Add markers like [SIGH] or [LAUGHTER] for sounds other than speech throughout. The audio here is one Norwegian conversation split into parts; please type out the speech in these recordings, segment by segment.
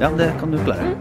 Ja, det kan du klare.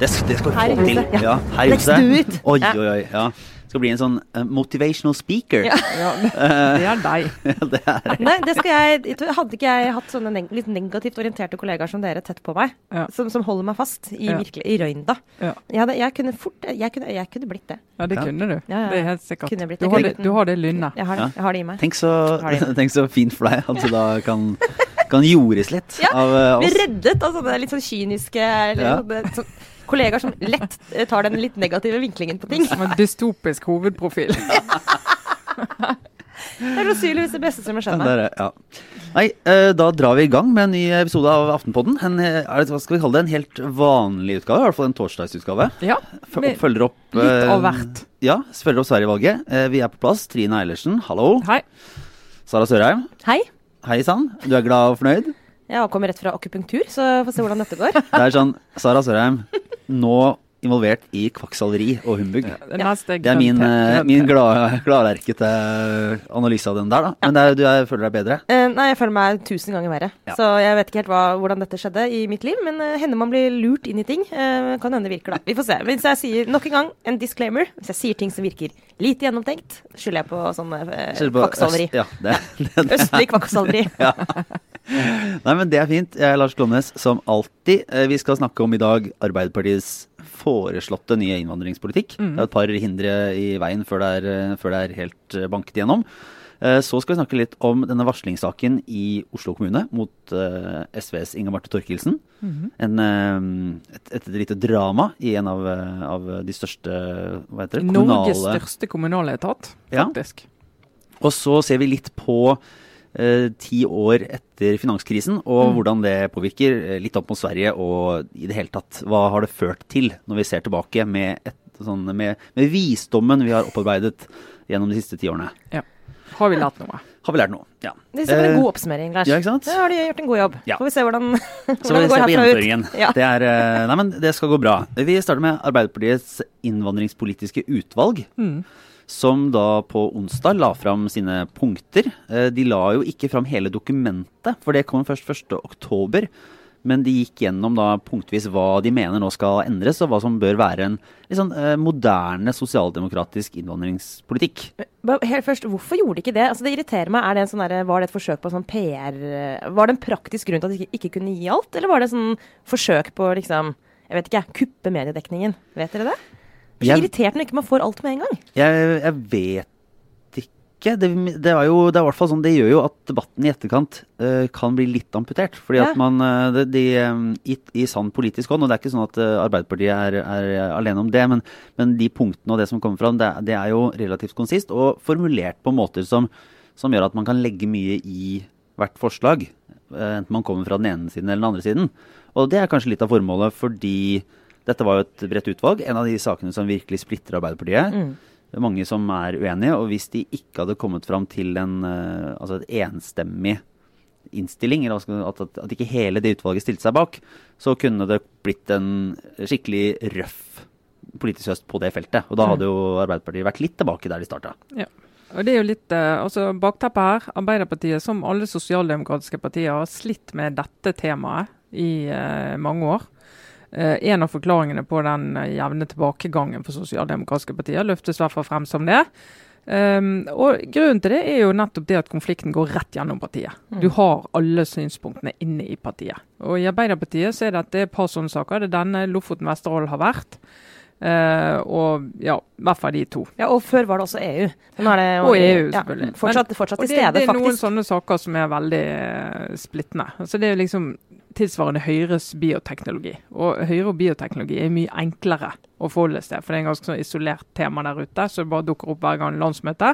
Det, skal- det skal vi Her få til. ja. Ja, her i Let's huset. do it. Oi, Ja. oi, oi. Ja. Skal bli en sånn eh, motivational speaker. Ja. Ja, det er deg. [LAUGHS] det er Nei, det skal jeg Hadde ikke jeg hatt sånne neg litt negativt orienterte kollegaer som dere tett på meg, Ja. som, som holder meg fast i, Ja. virkelig, i røynda Ja. jeg, hadde, jeg kunne fort jeg kunne, jeg kunne blitt det. Ja, det Ja. kunne du. Ja, ja, Det er helt sikkert. Kunne blitt Du det. har det, du har det lynnet. Jeg har, Ja. jeg har det i meg. Tenk så, [LAUGHS] tenk så fint for deg at du da kan, [LAUGHS] kan jordes litt Ja, av oss. Blir reddet av sånne litt sånn kyniske eller Ja. sånne, sånne, kollegaer som lett eh, tar den litt negative vinklingen på ting. Som en dystopisk hovedprofil. [LAUGHS] Det er sannsynligvis det beste som har skjedd det meg. ja. Nei, eh, da drar vi i gang med en ny episode av Aftenpodden. En, eh, er det, hva skal vi kalle det? En helt vanlig utgave? I hvert fall en torsdagsutgave. Ja, med Følger opp litt eh, av hvert. Ja, følger opp Sverigevalget. Eh, Vi er på plass. Trine Eilertsen, hallo. Hei. Sara Sørheim, Hei. Hei sann. Du er glad og fornøyd? Jeg kommer rett fra akupunktur, så får se hvordan dette går. Det er sånn, Sara Sørheim, nå involvert i kvakksalveri og humbug. Det neste er Det er min, eh, min glad- gladlerkete analyse av den der, da. Men det er, du er, føler deg bedre? Uh, nei, jeg føler meg tusen ganger verre. Ja. Så jeg vet ikke helt hva, hvordan dette skjedde i mitt liv, men uh, hender man blir lurt inn i ting. Uh, kan hende det virker, da. Vi får se. Hvis jeg sier nok en gang en disclaimer, hvis jeg sier ting som virker lite gjennomtenkt, skylder jeg på sånn uh, kvakksalveri. øst- Ja, det, det, [LAUGHS] det. Østlig kvakksalveri. Ja. [LAUGHS] Nei, men det er fint. Jeg er Lars Glomnes, som alltid. Eh, Vi skal snakke om i dag Arbeiderpartiets foreslåtte nye innvandringspolitikk. Det er et par hindre i veien før det er, eh, før det er helt eh, banket igjennom. Så skal vi snakke litt om denne varslingssaken i Oslo kommune mot uh, SVs Inga Marte Torkelsen. en, uh, et, et lite drama i en av, av de største hva heter det, Norges kommunale største kommunale etat, Ja. faktisk. Og så ser vi litt på ti år etter finanskrisen, og Mm. hvordan det påvirker. eh, Litt opp mot Sverige, og i det hele tatt, hva har det ført til, når vi ser tilbake med, et, sånn, med, med visdommen vi har opparbeidet gjennom de siste ti årene. Har vi lært noe? Har vi lært noe? Ja. Det er en Eh, god oppsummering, Lars. ja, ikke sant? Da har de gjort en god jobb. Ja. Får vi se hvordan, [LAUGHS] Så hvordan vi det går herfra ut. gjennomføringen. [LAUGHS] Ja. Det, er, eh, nei, men det skal gå bra. Vi starter med Arbeiderpartiets innvandringspolitiske utvalg. Mm. Som da på onsdag la fram sine punkter. Eh, De la jo ikke fram hele dokumentet, for det kom først 1. oktober. Men de gikk gjennom da punktvis hva de mener nå skal endres, og hva som bør være en sånn eh, moderne sosialdemokratisk innvandringspolitikk. Helt først, Hvorfor gjorde de ikke det? Altså Det irriterer meg. Det sånn der, var det et forsøk på sånn PR eh, Var det en praktisk grunn til at de ikke, ikke kunne gi alt, eller var det sånn forsøk på liksom jeg vet ikke, kuppe mediedekningen? Vet dere det? Er så irritert når ikke man får alt med en gang. Jeg, jeg vet ikke. Det, det, er jo, det er hvert fall sånn, det gjør jo at debatten i etterkant uh, kan bli litt amputert. Fordi Ja. at man eh, det, de, eh, i, I sann politisk hånd, og det er ikke sånn at Arbeiderpartiet er, er alene om det, men, men de punktene og det som kommer fram, det, det er jo relativt konsist og formulert på måter som, som gjør at man kan legge mye i hvert forslag. Enten man kommer fra den ene siden eller den andre siden. Og det er kanskje litt av formålet, fordi dette var jo et bredt utvalg. En av de sakene som virkelig splitter Arbeiderpartiet. Det er mange som er uenige, og hvis de ikke hadde kommet fram til en, eh, altså et enstemmig innstilling, eller at, at, at ikke hele det utvalget stilte seg bak, så kunne det blitt en skikkelig røff politisk høst på det feltet. Og da hadde jo Arbeiderpartiet vært litt tilbake der de starta. Ja. Og det er jo litt, eh, altså Bakteppet her, Arbeiderpartiet som alle sosialdemokratiske partier har slitt med dette temaet i eh, mange år. Eh, en av forklaringene på den eh, jevne tilbakegangen for sosialdemokratiske partier løftes i hvert fall frem som det. Um, og Grunnen til det er jo nettopp det at konflikten går rett gjennom partiet. Du har alle synspunktene inne i partiet. Og I Arbeiderpartiet så er det at det er et par sånne saker. Det er denne Lofoten Vesterålen har vært. Uh, og ja, i hvert fall de to. Ja, Og før var det også EU. Det, Og EU, ja, selvfølgelig. Fortsatt, Men- og til det, stede, det er noen sånne saker som er veldig splittende. Altså det er liksom tilsvarende Høyres bioteknologi. Og Høyre og bioteknologi er mye enklere å forholde seg til. For det er en ganske sånn isolert tema der ute, så det bare dukker opp hver gang landsmøte.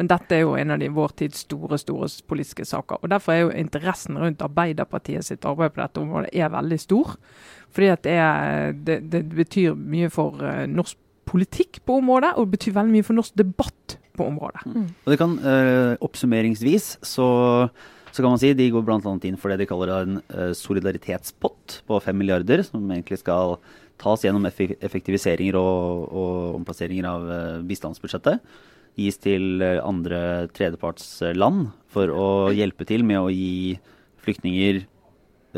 Men dette er jo en av de vår tids store store politiske saker. Og Derfor er jo interessen rundt Arbeiderpartiet sitt arbeid på dette området er veldig stor. Fordi at det, er, det, det betyr mye for eh, norsk politikk på området, og det betyr veldig mye for norsk debatt på området. Og det kan øh, oppsummeringsvis så, så kan man si de går bl.a. inn for det de kaller en eh, solidaritetspott på 5 milliarder, som egentlig skal tas gjennom effektiviseringer og, og omplasseringer av eh, bistandsbudsjettet. Gis til eh, andre tredjepartsland for å hjelpe til med å gi flyktninger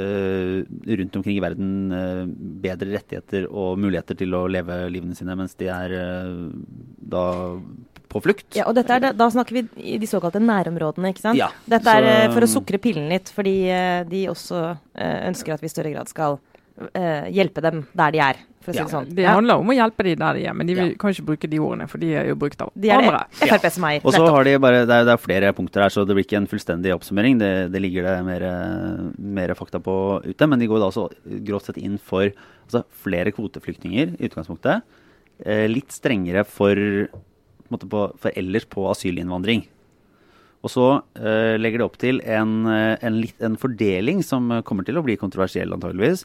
rundt omkring i verden eh, bedre rettigheter og muligheter til å leve livene sine mens de er eh, da på flukt. Ja, og er, det- Da snakker vi i de såkalte nærområdene, ikke sant? Ja, Dette er så- eh, for å sukre pillen litt, fordi eh, de også eh, ønsker at vi i større grad skal eh, hjelpe dem der de er, for å si Ja, det sånn. Det handler om å hjelpe de der de er, men de vil, Ja. kan ikke bruke de ordene, for de er jo brukt av De er andre. det Frp som eier. Og så har de bare, det er, det er flere punkter her, så det blir ikke en fullstendig oppsummering. Det, det ligger det mer, mer fakta på ute. Men de går da også grovt sett inn for altså, flere kvoteflyktninger i utgangspunktet. Eh, litt strengere for, på måte på, for ellers på asylinnvandring. Og så eh, legger det opp til en, eh, en, litt, en fordeling som kommer til å bli kontroversiell, antageligvis.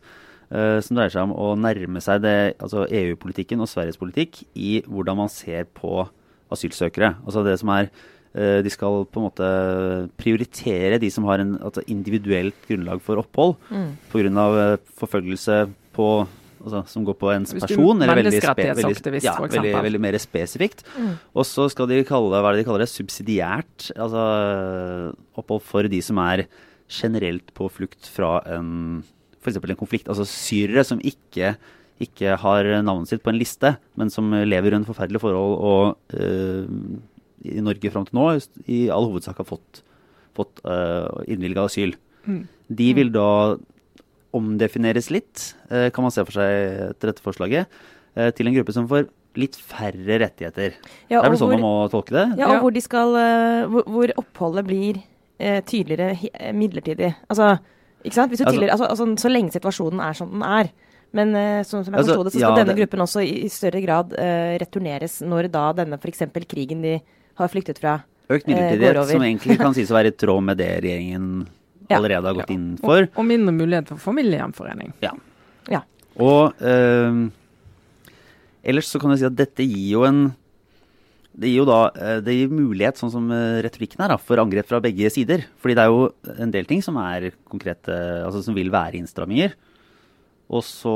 Eh, som dreier seg om å nærme seg det, altså EU-politikken og Sveriges politikk i hvordan man ser på asylsøkere. Altså det som er eh, De skal på en måte prioritere de som har en altså individuelt grunnlag for opphold Mm. pga. forfølgelse på Altså, som går på ens er person. eller veldig spe- veldig- ja, veldig, veldig mer spesifikt. Mm. Og så skal de kalle hva er det de kaller det, subsidiært altså opphold for de som er generelt på flukt fra en f.eks. en konflikt. Altså syrere som ikke, ikke har navnet sitt på en liste, men som lever under forferdelige forhold og eh, i Norge fram til nå i all hovedsak har fått, fått uh, innvilga asyl. Mm. De vil da omdefineres litt, eh, kan man se for seg etter dette forslaget, eh, til en gruppe som får litt færre rettigheter. Ja, det er vel sånn hvor- man må tolke det? Ja, og Ja. hvor de skal eh, hvor, hvor oppholdet blir eh, tydeligere eh, midlertidig. Altså, ikke sant? Hvis du Altså- tidligere, altså, altså, så lenge situasjonen er som den er. Men uh, som, som jeg Altså, forsto det, så skal ja, denne det- gruppen også i, i større grad uh, returneres når da denne f.eks. krigen de har flyktet fra går over. Økt midlertidighet, som egentlig kan sies å være i tråd med det regjeringen Ja. allerede har gått Ja. inn for. Og, og mindre mulighet for familiegjenforening. Ja. Og eh, ellers så kan du si at dette gir jo en det gir jo da eh, det gir mulighet, sånn som eh, retorikken er, for angrep fra begge sider. Fordi det er jo en del ting som er konkrete, altså som vil være innstramminger. Og så,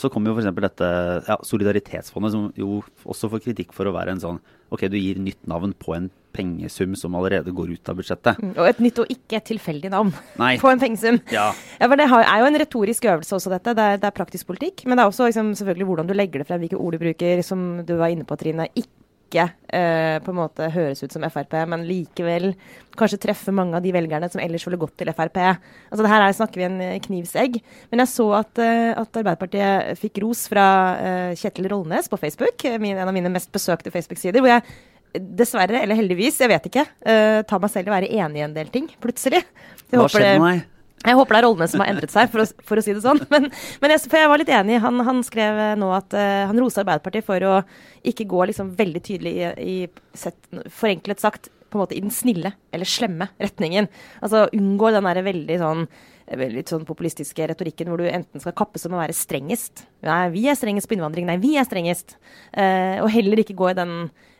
så kommer jo f.eks. dette ja, Solidaritetsfondet, som jo også får kritikk for å være en sånn Ok, du gir nytt navn på en pengesum som allerede går ut av budsjettet. Mm, Og et nytt og ikke et tilfeldig navn [LAUGHS] Nei. på en pengesum. Ja. Ja, for Det er jo en retorisk øvelse også, dette. Det er, det er praktisk politikk. Men det er også liksom, selvfølgelig hvordan du legger det frem, hvilke ord du bruker, som du var inne på, Trine. Ikke eh, på en måte høres ut som Frp, men likevel kanskje treffe mange av de velgerne som ellers ville gått til Frp. Altså det her er, snakker vi en eh, knivsegg. Men jeg så at, eh, at Arbeiderpartiet fikk ros fra eh, Kjetil Rollnes på Facebook, eh, min, en av mine mest besøkte Facebook-sider. hvor jeg Dessverre, eller heldigvis, jeg vet ikke, eh, tar meg selv i å være enig i en del ting, plutselig. Jeg Hva skjedde med deg? Jeg håper det er rollene som har endret seg, for å, for å si det sånn. Men, men jeg, for jeg var litt enig. Han, han skrev eh, nå at uh, han roser Arbeiderpartiet for å ikke gå liksom veldig tydelig i, i sett, forenklet sagt, på en måte i den snille eller slemme retningen. Altså unngå den derre veldig sånn litt sånn populistiske retorikken hvor du enten skal kappes om å være strengest. Nei, vi er strengest på innvandring. Nei, vi er strengest. Eh, og heller ikke gå i den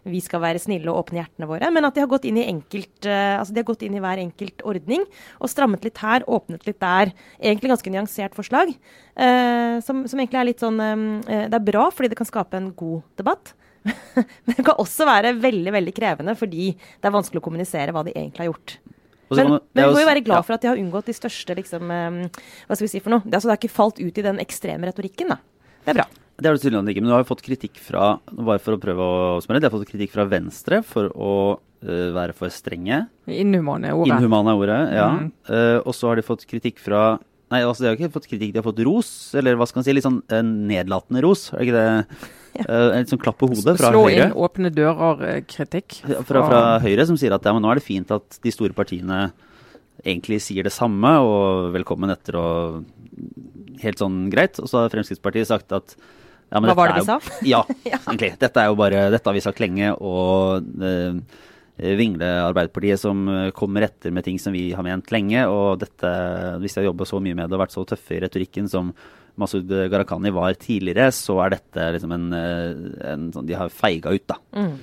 vi skal være snille og åpne hjertene våre, men at de har gått inn i enkelt, eh, altså de har gått inn i hver enkelt ordning og strammet litt her, åpnet litt der. Egentlig ganske nyansert forslag, eh, som, som egentlig er litt sånn eh, Det er bra fordi det kan skape en god debatt. [LAUGHS] Men det kan også være veldig veldig krevende fordi det er vanskelig å kommunisere hva de egentlig har gjort. Men, man, men vi må jo- være glad ja. for at de har unngått de største liksom, eh, Hva skal vi si for noe? Det, altså, det har ikke falt ut i den ekstreme retorikken, da. Det er bra. Det har du tydeligvis ikke, men du har jo fått kritikk fra bare for å prøve å smøre, de har fått kritikk fra Venstre for å uh, være for strenge. Inhumane ordet. Inhumane ordet, ja. Mm. Uh, og så har de fått kritikk fra Nei, altså de har ikke fått kritikk, de har fått ros, eller hva skal man si, litt sånn eh, nedlatende ros. Er ikke det? Eh, en litt sånn klapp på hodet fra Slå Høyre. inn åpne dører-kritikk. Fra, fra Høyre som sier at ja, men nå er det fint at de store partiene egentlig sier det samme, og velkommen etter og helt sånn greit. Og så har Fremskrittspartiet sagt at ja, men Hva var det vi sa? jo- [LAUGHS] Ja, egentlig. Dette er jo bare Dette har vi sagt lenge, og uh, Vingle Arbeiderpartiet som eh, kommer etter med ting som vi har ment lenge. Og dette, hvis de har jobba så mye med det og vært så tøffe i retorikken som Masud Gharahkhani var tidligere, så er dette liksom en, eh, en sånn De har feiga ut, da. Mm.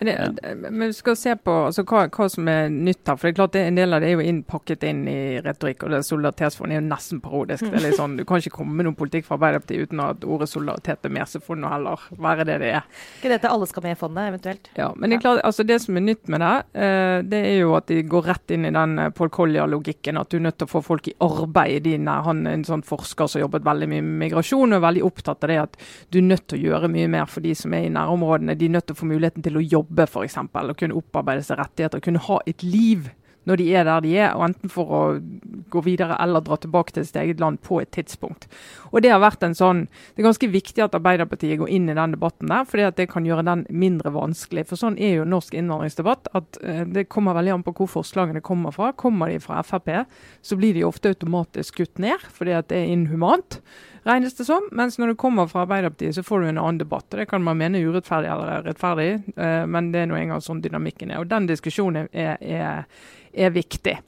Men, det, men vi skal se på altså, hva, hva, som er nytt her. for det er klart det, En del av det er jo innpakket inn i retorikk. og det Solidaritetsfondet er jo nesten parodisk. det er litt sånn, Du kan ikke komme med noen politikk fra Arbeiderpartiet uten at ordet solidaritet er med. Så får det heller være det det er. Ikke dette alle skal med i fondet, eventuelt? Ja, men det er klart, altså det som er nytt med det, uh, det er jo at de går rett inn i den uh, Paul Collier-logikken. At du er nødt til å få folk i arbeid. Din, han er en sånn forsker som har jobbet veldig mye med migrasjon og er veldig opptatt av det at du er nødt til å gjøre mye mer for de som er i nærområdene. De er nødt til å få muligheten til å jobbe, f.eks. Og kunne opparbeide seg rettigheter. Kunne ha et liv når de er der de er, og enten for å gå videre eller dra tilbake til sitt eget land på et tidspunkt. Og Det har vært en sånn, det er ganske viktig at Arbeiderpartiet går inn i den debatten der, fordi at det kan gjøre den mindre vanskelig. For Sånn er jo norsk innvandringsdebatt. at uh, Det kommer veldig an på hvor forslagene kommer fra. Kommer de fra Frp, så blir de ofte automatisk skutt ned, fordi at det er inhumant regnes det som. Mens når du kommer fra Arbeiderpartiet, så får du en annen debatt. og Det kan man mene urettferdig eller rettferdig, uh, men det er nå engang sånn dynamikken er. Og Den diskusjonen er, er, er viktig.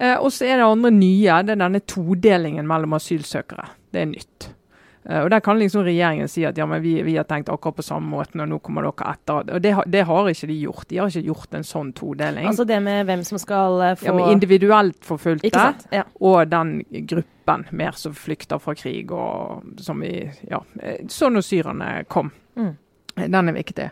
Uh, og så er det andre nye, det er denne todelingen mellom asylsøkere. Det er nytt. Uh, og Der kan liksom regjeringen si at ja, men vi, vi, har tenkt akkurat på samme måten, og nå kommer dere etter. Og det, det, har ikke de gjort. De har ikke gjort en sånn todeling. Altså det med hvem som skal få ja, Individuelt forfulgte, ja. og den gruppen mer som flykter fra krig, og som vi Ja, sånn når syrerne kom. Mm. Den er viktig.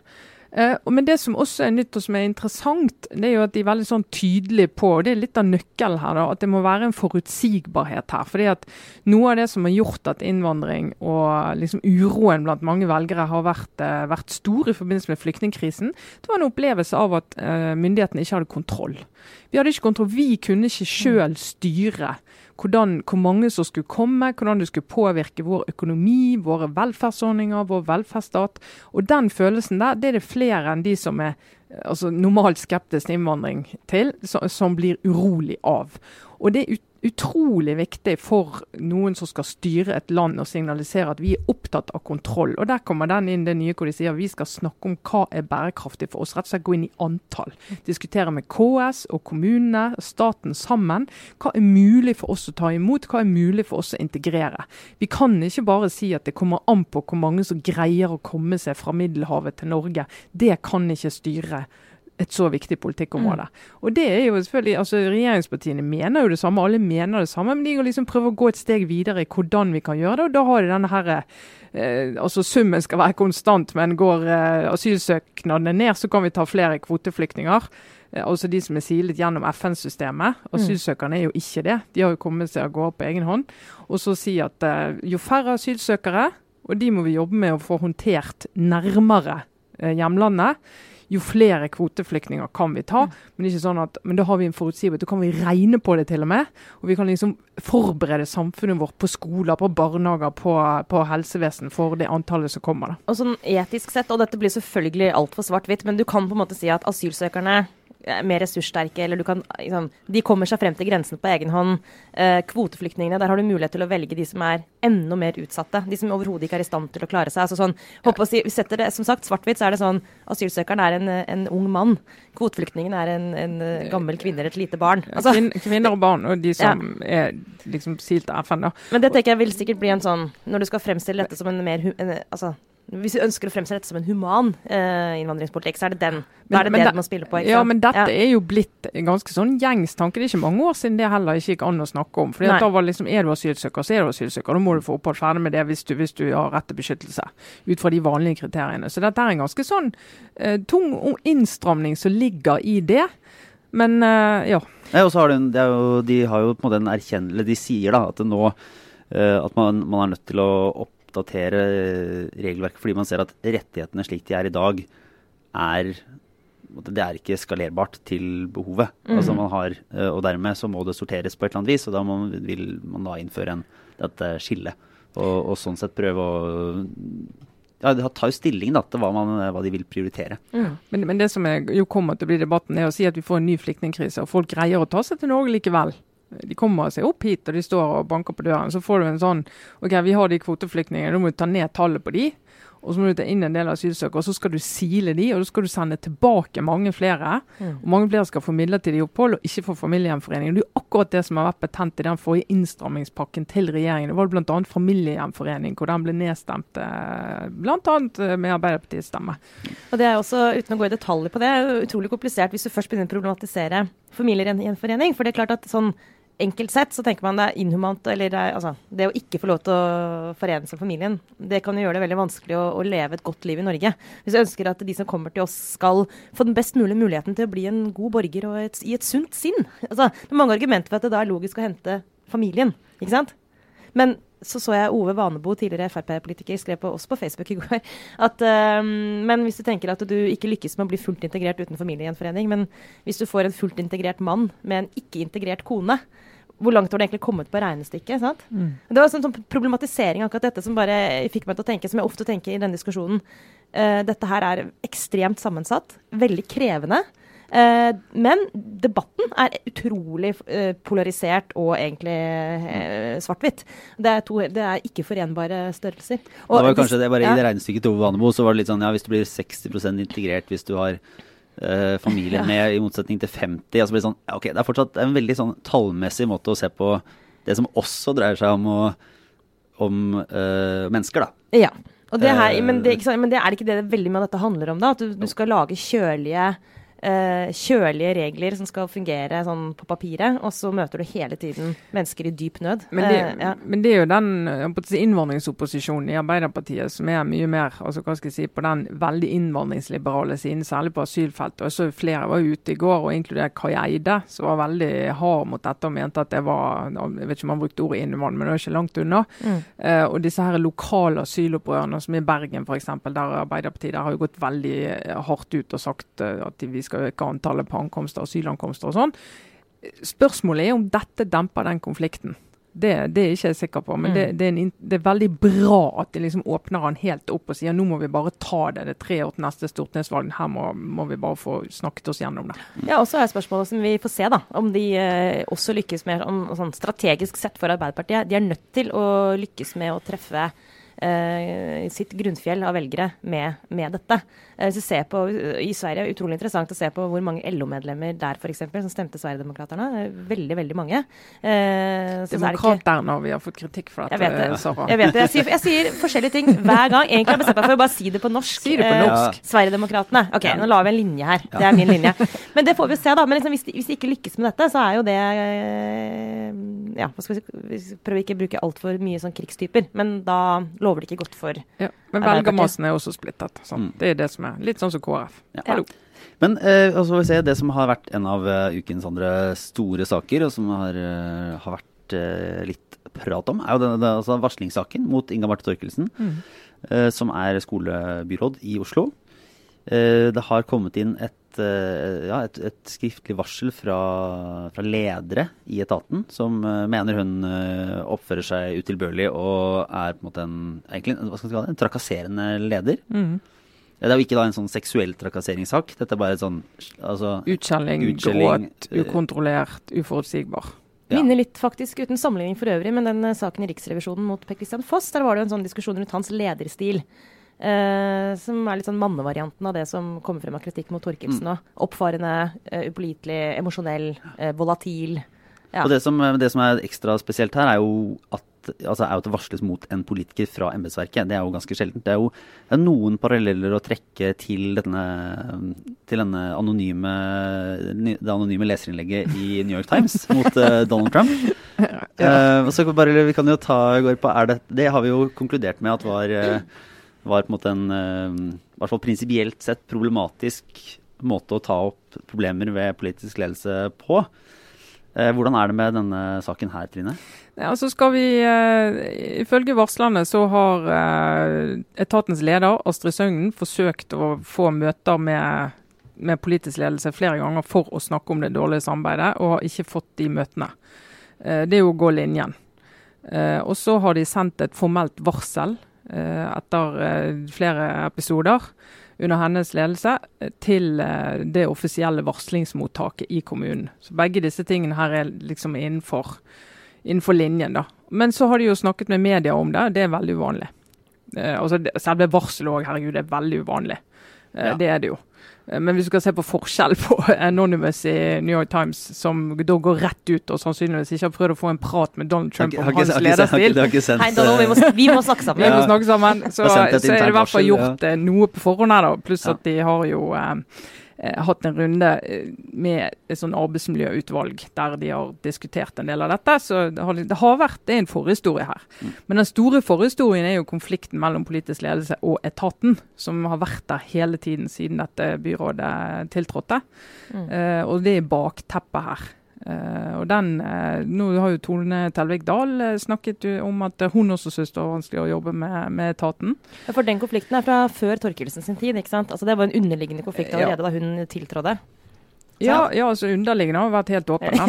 Uh, men det som også er nytt og som er interessant, det er jo at de er veldig sånn tydelige på, og det er litt av nøkkelen her, da, at det må være en forutsigbarhet her. fordi at Noe av det som har gjort at innvandring og liksom uroen blant mange velgere har vært, uh, vært stor i forbindelse med flyktningkrisen, det var en opplevelse av at uh, myndighetene ikke hadde kontroll. Vi hadde ikke kontroll, vi kunne ikke sjøl styre hvordan, hvor mange som skulle komme, hvordan det skulle påvirke vår økonomi, våre velferdsordninger, vår velferdsstat. Og den følelsen der, det er det flere enn de som er altså, normalt skeptisk til innvandring til, som, som blir urolig av. Og det er utrolig viktig for noen som skal styre et land og signalisere at vi er opptatt av kontroll. Og Der kommer den inn det nye hvor de sier vi skal snakke om hva er bærekraftig for oss. Rett og slett gå inn i antall. Diskutere med KS og kommunene, staten sammen. Hva er mulig for oss å ta imot, hva er mulig for oss å integrere. Vi kan ikke bare si at det kommer an på hvor mange som greier å komme seg fra Middelhavet til Norge. Det kan ikke styre et så viktig politikkområde. Mm. Og det er jo selvfølgelig, altså Regjeringspartiene mener jo det samme, alle mener det samme, men de kan liksom prøve å gå et steg videre i hvordan vi kan gjøre det. og Da har de denne her, eh, altså Summen skal være konstant, men går eh, asylsøknadene ned, så kan vi ta flere kvoteflyktninger. Eh, altså de som er silet gjennom FN-systemet. Mm. Asylsøkerne er jo ikke det. De har jo kommet seg av gårde på egen hånd. Og så si at eh, jo færre asylsøkere, og de må vi jobbe med å få håndtert nærmere eh, hjemlandet jo flere kvoteflyktninger kan vi ta. Men sånn at, men da har vi en forutsigbarhet. Da kan vi regne på det til og med. Og vi kan liksom forberede samfunnet vårt på skoler, på barnehager, på, på helsevesen for det antallet som kommer. Da. Og sånn etisk sett, og dette blir selvfølgelig altfor svart-hvitt, men du kan på en måte si at asylsøkerne mer ressurssterke, eller du kan liksom, De kommer seg frem til grensen på egen hånd. Eh, kvoteflyktningene, der har du mulighet til å velge de som er enda mer utsatte. De som overhodet ikke er i stand til å klare seg. Altså sånn, håper å si, vi setter det, som sagt, Svart-hvitt så er det sånn Asylsøkeren er en, en ung mann. Kvoteflyktningen er en, en, gammel kvinne eller et lite barn. Altså, kvinner og barn, og de som ja. er liksom silt FN. da. Men det tenker jeg vil sikkert bli en sånn Når du skal fremstille dette som en mer en, altså, hvis vi ønsker å fremse dette som en human eh, innvandringspolitikk, så er det den. Da er det det du må spille på. Ikke ja, men dette ja. er jo blitt en ganske sånn gjengs tanke. Det er ikke mange år siden det heller ikke gikk an å snakke om. Fordi da var liksom, Er du asylsøker, så er du asylsøker. Da må du få opphold ferdig med det hvis du, hvis du har rett til beskyttelse. Ut fra de vanlige kriteriene. Så dette er en ganske sånn eh, tung innstramning som ligger i det. Men eh, ja. Nei, og så har de, jo, de har jo på en måte en erkjennelse De sier da at nå uh, at man, man, er nødt til å opp oppdatere regelverket fordi man ser at rettighetene slik de er i dag, er det er ikke skalerbart til behovet. Mm. Altså man har, eh, og dermed så må det sorteres på et eller annet vis, og da må, vil man da innføre en, dette skillet. Og, og, sånn sett prøve å ja, tar jo stilling da, til hva, man, hva de vil prioritere. Mm. Men, men, det som er, jo kommer til å bli debatten, er å si at vi får en ny flyktningkrise, og folk greier å ta seg til Norge likevel de kommer seg opp hit og de står og banker på døren. Så får du en sånn OK, vi har de kvoteflyktningene, da må du ta ned tallet på de. og så må du ta inn en del asylsøkere, og så skal du sile de, og så skal du sende tilbake mange flere. Mm. Og mange flere skal få midlertidig opphold og ikke få familiegjenforening. Det er akkurat det som har vært betent i den forrige innstrammingspakken til regjeringen. Det var bl.a. familiegjenforening, hvor den ble nedstemt eh, bl.a. med Arbeiderpartiets stemme. Og det er også, uten å gå i detaljer på det, utrolig komplisert hvis du først begynner å problematisere familiegjenforening. For det er klart at sånn enkelt sett så tenker man det er inhumant, eller altså, det å ikke få lov til å forene seg familien, det kan jo gjøre det veldig vanskelig å, å, leve et godt liv i Norge. Hvis vi ønsker at de som kommer til oss skal få den best mulige muligheten til å bli en god borger og et, i et sunt sinn. Altså, det er mange argumenter for at det da er logisk å hente familien, ikke sant. Men så så jeg Ove Vanebo, tidligere Frp-politiker, skrev på oss på Facebook i går at um, Men hvis du tenker at du ikke lykkes med å bli fullt integrert uten familiegjenforening, men hvis du får en fullt integrert mann med en ikke-integrert kone, hvor langt har du egentlig kommet på regnestykket? sant? Mm. Det var en sånn, sånn problematisering akkurat dette som bare fikk meg til å tenke, som jeg ofte tenker i denne diskusjonen. Uh, dette her er ekstremt sammensatt, veldig krevende. Uh, men debatten er utrolig uh, polarisert og egentlig uh, svart-hvitt. Det, det, er ikke forenbare størrelser. Og det var kanskje det bare ja. I det regnestykket til Ove Vanebo så var det litt sånn ja, hvis du blir 60% integrert hvis du har familien [LAUGHS] ja. med, i motsetning til 50 altså blir det sånn, ok, Det er fortsatt en veldig sånn tallmessig måte å se på det som også dreier seg om, å, om mennesker, da. Ja. Det her, men, det, men, det, er ikke det veldig mye av dette handler om, da? At du, du skal lage kjølige kjølige regler som skal fungere sånn på papiret, og så møter du hele tiden mennesker i dyp nød. Men det, uh, ja. men det er jo den innvandringsopposisjonen i Arbeiderpartiet som er mye mer altså hva skal jeg si, på den veldig innvandringsliberale siden, særlig på asylfeltet. Og så Flere var ute i går, og inkludert Kai Eide, som var veldig hard mot dette og mente at det var Jeg vet ikke om han brukte ordet innvandring, men det var ikke langt unna. Mm. Uh, og disse her lokale asylopprørene, som i Bergen f.eks., der Arbeiderpartiet der har jo gått veldig hardt ut og sagt at de, vi skal skal øke antallet på ankomster, asylankomster og sånn. Spørsmålet er om dette demper den konflikten. Det, det er jeg ikke sikker på, men mm. det, det, er en, det, er veldig bra at de liksom åpner den helt opp og sier nå må vi bare ta det. Det er tre år til neste stortingsvalg. Her må, må, vi bare få snakket oss gjennom det. Ja, og så er spørsmålet som vi får se, da, om de eh, også lykkes med om, sånn strategisk sett for Arbeiderpartiet. De er nødt til å lykkes med å treffe sitt grunnfjell av velgere med, med dette. Eh, hvis du ser på, I Sverige er det utrolig interessant å se på hvor mange LO-medlemmer der for eksempel, som stemte Sverigedemokraterna. Veldig, veldig mange. Eh, Demokrat der vi har fått kritikk for dette. Jeg vet det. Jeg, vet det. Jeg, sier, jeg, sier, forskjellige ting hver gang. Egentlig har jeg bestemt meg for å bare si det på norsk. Si det på norsk. Eh, Sverigedemokratene. Ok, nå lar vi en linje her. Det er min linje. Men det får vi se, da. Men liksom, hvis, de, hvis, de, ikke lykkes med dette, så er jo det eh, Ja, hva skal vi si prøver ikke å bruke altfor mye sånn krigstyper. Men da lover det ikke godt for ja, Men velgermassen er også splittet. Sånn. Mm. Det er det som er litt sånn som KrF. Ja. Hallo. Men eh, altså, vi ser det som har vært en av uh, ukens andre store saker, og som har, uh, har vært uh, litt prat om, er jo denne, altså varslingssaken mot Inga Marte Torkelsen, mm. som er skolebyråd i Oslo. det har kommet inn et Eh, ja, et, et, skriftlig varsel fra, fra, ledere i etaten som uh, mener hun uh, oppfører seg utilbørlig og er på en måte en, egentlig, hva skal kalle det, en trakasserende leder. Mm. Det er jo ikke da en sånn seksuell trakasseringssak. Dette er bare et sånn altså, Utskjelling, gråt, ukontrollert, uforutsigbar. Ja. Minner litt faktisk, uten sammenligning for øvrig, men den saken i Riksrevisjonen mot Per Christian Foss, der var det jo en sånn diskusjon rundt hans lederstil. Uh, som er litt sånn mannevarianten av det som kommer frem av kritikk mot Torkelsen. Mm. Oppfarende, uh, upålitelig, emosjonell, uh, volatil. Ja. Og det som, det som, er ekstra spesielt her, er jo at altså er jo at det varsles mot en politiker fra embetsverket. Det er jo ganske sjeldent. Det er jo det er noen paralleller å trekke til denne, til denne anonyme, det anonyme leserinnlegget i New York Times [LAUGHS] mot Donald Trump. Ja. så bare, vi kan jo ta går på, er det, det har vi jo konkludert med at var var på en måte en eh, i hvert fall prinsipielt sett problematisk måte å ta opp problemer ved politisk ledelse på. Eh, hvordan er det med denne saken her, Trine? Ja, altså skal vi, uh, Ifølge varslerne så har uh, etatens leder, Astrid Søgnen, forsøkt å få møter med, med, politisk ledelse flere ganger for å snakke om det dårlige samarbeidet, og har ikke fått de møtene. Uh, det er jo å gå linjen. og så har de sendt et formelt varsel etter eh, flere episoder under hennes ledelse til eh, det offisielle varslingsmottaket i kommunen. Så Begge disse tingene her er liksom innenfor, innenfor linjen. da. Men så har de jo snakket med media om det, det er veldig uvanlig. Eh, altså, selve varselet òg, herregud, det er veldig uvanlig. Eh, Ja. Det er det jo. Eh, Men hvis du skal se på forskjell på [LAUGHS] Anonymous i New York Times, som da går rett ut og sannsynligvis ikke har prøvd å få en prat med Donald Trump om hans lederstil, Hei, Donald, vi må, eh, vi må snakke [LAUGHS] vi sammen. må snakke sammen, så, så er det i hvert fall gjort ja. noe på forhånd her, da. Pluss Ja. at de har jo eh, eh, hatt en runde eh, med et sånn arbeidsmiljøutvalg der de har diskutert en del av dette. Så det har, det har vært det er en forhistorie her. Mm. Men den store forhistorien er jo konflikten mellom politisk ledelse og etaten, som har vært der hele tiden siden dette byrådet tiltrådte. Mm. Uh, og det er bakteppet her. Eh, og den, uh, Nå har jo Tone Telvik Dahl uh, snakket jo om at hun også synes det var vanskelig å jobbe med, med etaten. Ja, For den konflikten er fra før Torkelsen sin tid. ikke sant? Altså Det var en underliggende konflikt Ja. allerede da hun tiltrådde. Ja, ja, altså underliggende har vært helt åpen. [LAUGHS]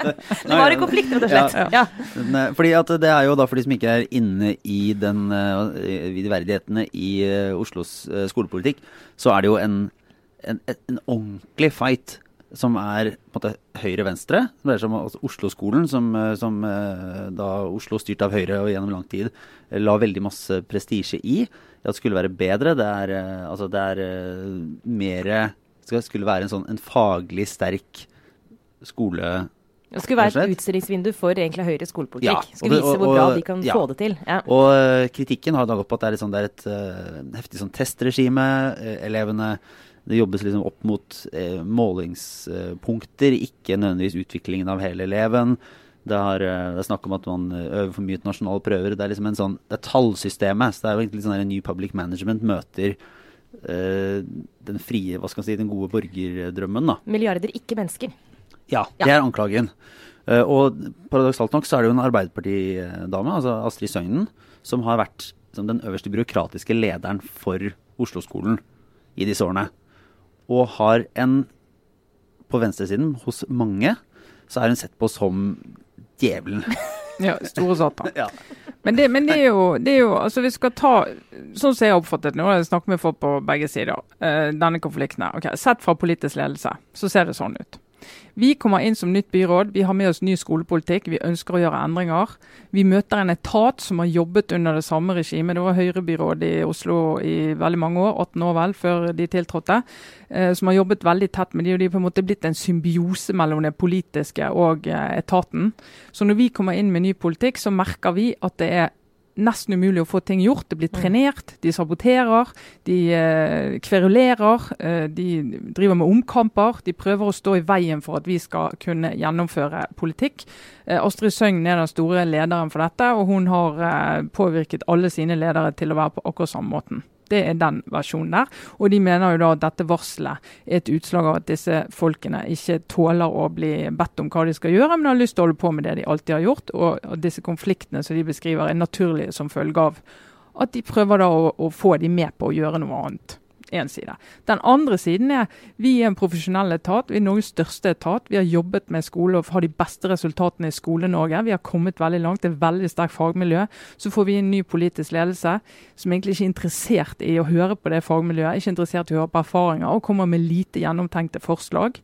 Ja, det var en konflikt, rett og slett. Ja. Ja. Fordi at det er jo da for de som ikke er inne i den uh, verdighetene i Oslos skolepolitikk, så er det jo en, en, en ordentlig fight som er på en måte høyre-venstre. Det er som altså, Oslo-skolen, som, eh, som eh, da Oslo styrt av Høyre og gjennom lang tid eh, la veldig masse prestisje i. At det skulle være bedre. Det er, altså, det er mer Det Skulle være en sånn en faglig sterk skole Det skulle være et utstillingsvindu for egentlig Høyre skolepolitikk. Ja, Skulle vise hvor bra de kan ja. få det til. Ja. Og kritikken har da gått på at det er, sånn, det er et uh, heftig sånn testregime. Elevene Det jobbes liksom opp mot eh, målingspunkter, ikke nødvendigvis utviklingen av hele eleven. Det, har, eh, det er snakk om at man eh, øver for mye til nasjonale prøver. Det er liksom en sånn, det er tallsystemet. Så det er jo egentlig sånn her New Public Management møter eh, den frie, hva skal man si, den gode borgerdrømmen, da. Milliarder, ikke mennesker. Ja, Ja. det er anklagen. Eh, og paradoksalt nok så er det jo en Arbeiderpartidame, altså Astrid Søgnen, som har vært som den øverste byråkratiske lederen for Oslo-skolen i disse årene. Og har en På venstresiden, hos mange, så er hun sett på som djevelen. [LAUGHS] Ja, store satan. Ja. Men, det, men det, er jo, det er jo altså Vi skal ta Sånn som jeg har oppfattet det, nå jeg snakker med folk på begge sider, uh, denne konflikten her. Ok, Sett fra politisk ledelse, så ser det sånn ut. Vi kommer inn som nytt byråd, vi har med oss ny skolepolitikk, vi ønsker å gjøre endringer. Vi møter en etat som har jobbet under det samme regimet. Det var Høyre-byråd i Oslo i veldig mange år, 18 år vel, før de tiltrådte. Eh, som har jobbet veldig tett med de, og de er på en måte blitt en symbiose mellom det politiske og eh, etaten. Så når vi kommer inn med ny politikk, så merker vi at det er nesten umulig å få ting gjort. Det blir trenert, de saboterer, de eh, kverulerer, eh, de driver med omkamper. De prøver å stå i veien for at vi skal kunne gjennomføre politikk. Eh, Astrid Søgn er den store lederen for dette, og hun har eh, påvirket alle sine ledere til å være på akkurat samme måten. Det er den versjonen der. Og de mener jo da at dette varselet er et utslag av at disse folkene ikke tåler å bli bedt om hva de skal gjøre, men har lyst til å holde på med det de alltid har gjort. Og, disse konfliktene som de beskriver er naturlige som følge av at de prøver da å, å få de med på å gjøre noe annet. En side. Den andre siden er vi er en profesjonell etat. Vi er Norges største etat. Vi har jobbet med skole og har de beste resultatene i Skole-Norge. Vi har kommet veldig langt. Det er veldig sterkt fagmiljø. Så får vi en ny politisk ledelse som egentlig ikke er interessert i å høre på det fagmiljøet, ikke interessert i å høre på erfaringer og kommer med lite gjennomtenkte forslag.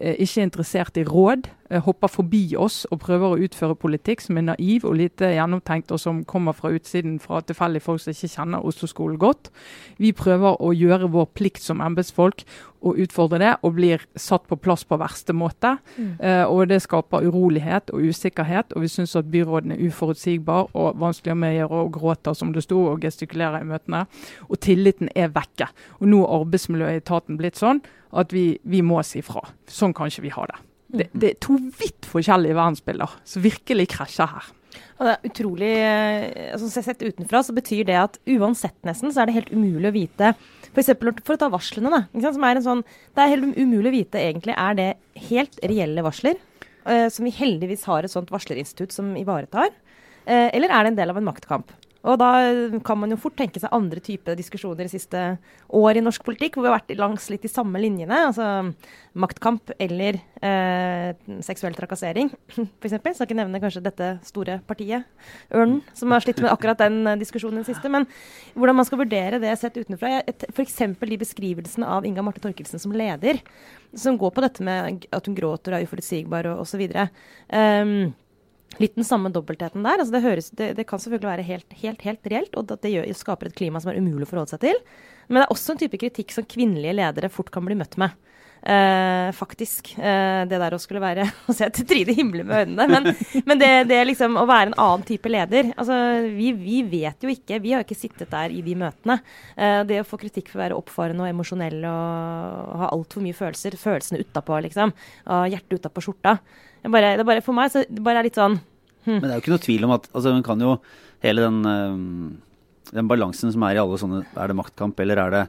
Eh, ikke interessert i råd, eh, hopper forbi oss og prøver å utføre politikk som er naiv og lite gjennomtenkt, og som kommer fra utsiden fra tilfeldige folk som ikke kjenner Oslo-skolen godt. Vi prøver å gjøre vår plikt som embetsfolk og utfordre det, og blir satt på plass på verste måte. Eh, og Det skaper urolighet og usikkerhet, og vi syns at byråden er uforutsigbar og vanskelig å medgjøre og gråter, som det sto, og gestikulerer i møtene. Og tilliten er vekke. Og nå er arbeidsmiljøet i etaten blitt sånn at vi, vi må si fra. Sånn kan ikke vi ha det. Det, det er to vidt forskjellige verdensbilder som virkelig krasjer her. Og det er utrolig eh, altså Sett utenfra så betyr det at uansett nesten, så er det helt umulig å vite For, eksempel, for å ta varslene, da. Som er en sånn, det er helt umulig å vite egentlig er det helt reelle varsler, eh, som vi heldigvis har et sånt varslerinstitutt som ivaretar, eh, eller er det en del av en maktkamp? Og da kan man jo fort tenke seg andre typer diskusjoner de siste år i norsk politikk, hvor vi har vært langs litt de samme linjene. Altså maktkamp eller eh, seksuell trakassering, [LAUGHS] f.eks. Skal ikke nevne kanskje dette store partiet, Ørnen, som har slitt med akkurat den eh, diskusjonen i det siste. Men hvordan man skal vurdere det sett utenfra. F.eks. de beskrivelsene av Inga Marte Torkelsen som leder, som går på dette med at hun gråter og er uforutsigbar og osv. Um, litt den samme dobbeltheten der. Altså det, høres, det, det, kan selvfølgelig være helt, helt, helt reelt, og det gjør, skaper et klima som er umulig å forholde seg til. Men det er også en type kritikk som kvinnelige ledere fort kan bli møtt med. Uh, faktisk. Eh, det der å skulle være [LAUGHS] Å se til Trine Himle med øynene. Men, men det, det, liksom å være en annen type leder altså, vi, vi, vet jo ikke Vi har ikke sittet der i de møtene. Eh, det å få kritikk for å være oppfarende og emosjonell og, ha altfor mye følelser, følelsene utapå, liksom, og hjertet utapå skjorta bare, det bare, For meg så det bare er litt sånn hm. Men det er jo ikke noe tvil om at altså, man kan jo hele den, den balansen som er i alle sånne Er det maktkamp, eller er det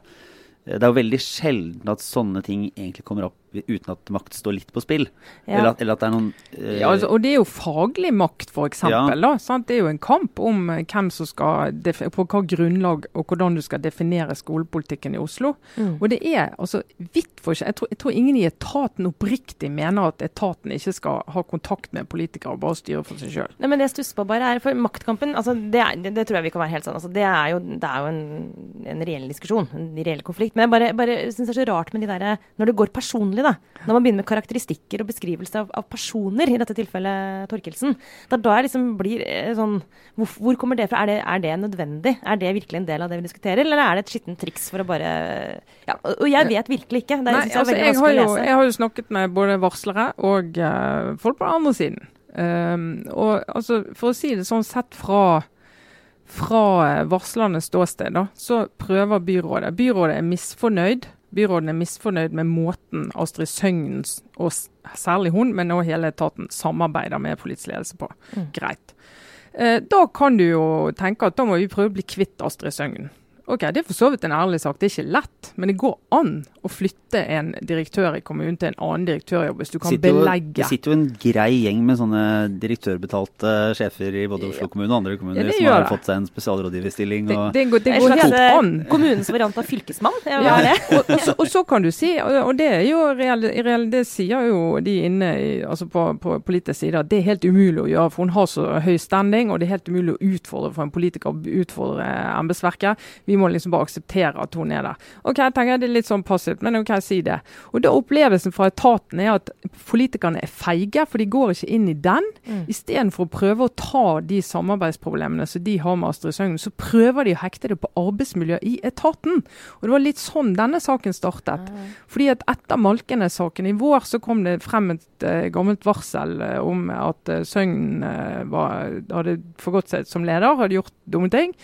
det er jo veldig sjelden at sånne ting egentlig kommer opp uten at makt står litt på spill. Ja. Eller, at, eller, at, det er noen eh... ja, altså, Og det er jo faglig makt, f.eks. Ja. Det er jo en kamp om eh, hvem som skal på hva grunnlag og hvordan du skal definere skolepolitikken i Oslo. Mm. Og det er altså vidt for jeg jeg tror ingen i etaten oppriktig mener at etaten ikke skal ha kontakt med politikere og bare styre for seg sjøl. Men det jeg stusser på bare er for maktkampen, altså det, er, det, det, tror jeg vi kan være helt sånn. Altså det er jo, det er jo en, en reell diskusjon, en reell konflikt. Men jeg bare, bare syns det er så rart med de derre Når det går personlig, da. Når man begynner med karakteristikker og beskrivelse av, av personer, i dette tilfellet Torkelsen. Da, da liksom blir eh, sånn hvor, hvor, kommer det fra? Er det, er det, nødvendig? Er det virkelig en del av det vi diskuterer, eller er det et skittent triks for å bare Ja, og jeg vet virkelig ikke. Det Nei, jeg, altså, jeg, har jo, jeg, har jo, snakket med både varslere og uh, folk på den andre siden. Um, og altså, for å si det sånn, sett fra fra varslernes ståsted, da, så prøver byrådet. Byrådet er misfornøyd. Byråden er misfornøyd med måten Astrid Søgnen, og særlig hun, men også hele etaten, samarbeider med politisk ledelse på. Mm. Greit. Eh, da kan du jo tenke at da må vi prøve å bli kvitt Astrid Søgnen. Ok, Det er for så vidt en ærlig sak. Det er ikke lett, men det går an å flytte en direktør i kommunen til en annen direktørjobb hvis du kan sitter belegge Det sitter jo en grei gjeng med sånne direktørbetalte sjefer i både Oslo kommune og andre kommuner ja, som har det. fått seg en spesialrådgiverstilling. Det, det, går, det går helt an. Kommunens variant av fylkesmann. Ja, og, og, så, og, så, kan du si, og, det er jo reell, reell, det sier jo de inne i, altså på, på politisk side, at det er helt umulig å gjøre. For hun har så høy standing, og det er helt umulig å utfordre for en politiker å utfordre embetsverket. Vi må liksom bare akseptere at hun er der. Ok, jeg tenker Det er litt sånn passivt, men ok, si det. Og da Opplevelsen fra etaten er at politikerne er feige, for de går ikke inn i den. Mm. Istedenfor å prøve å ta de samarbeidsproblemene som de har med Astrid Søgnen, så prøver de å hekte det på arbeidsmiljø i etaten. Og Det var litt sånn denne saken startet. Mm. Fordi at Etter Malkenes-saken i vår så kom det frem et uh, gammelt varsel uh, om at uh, Søgnen hadde forgått seg som leder, hadde gjort dumme ting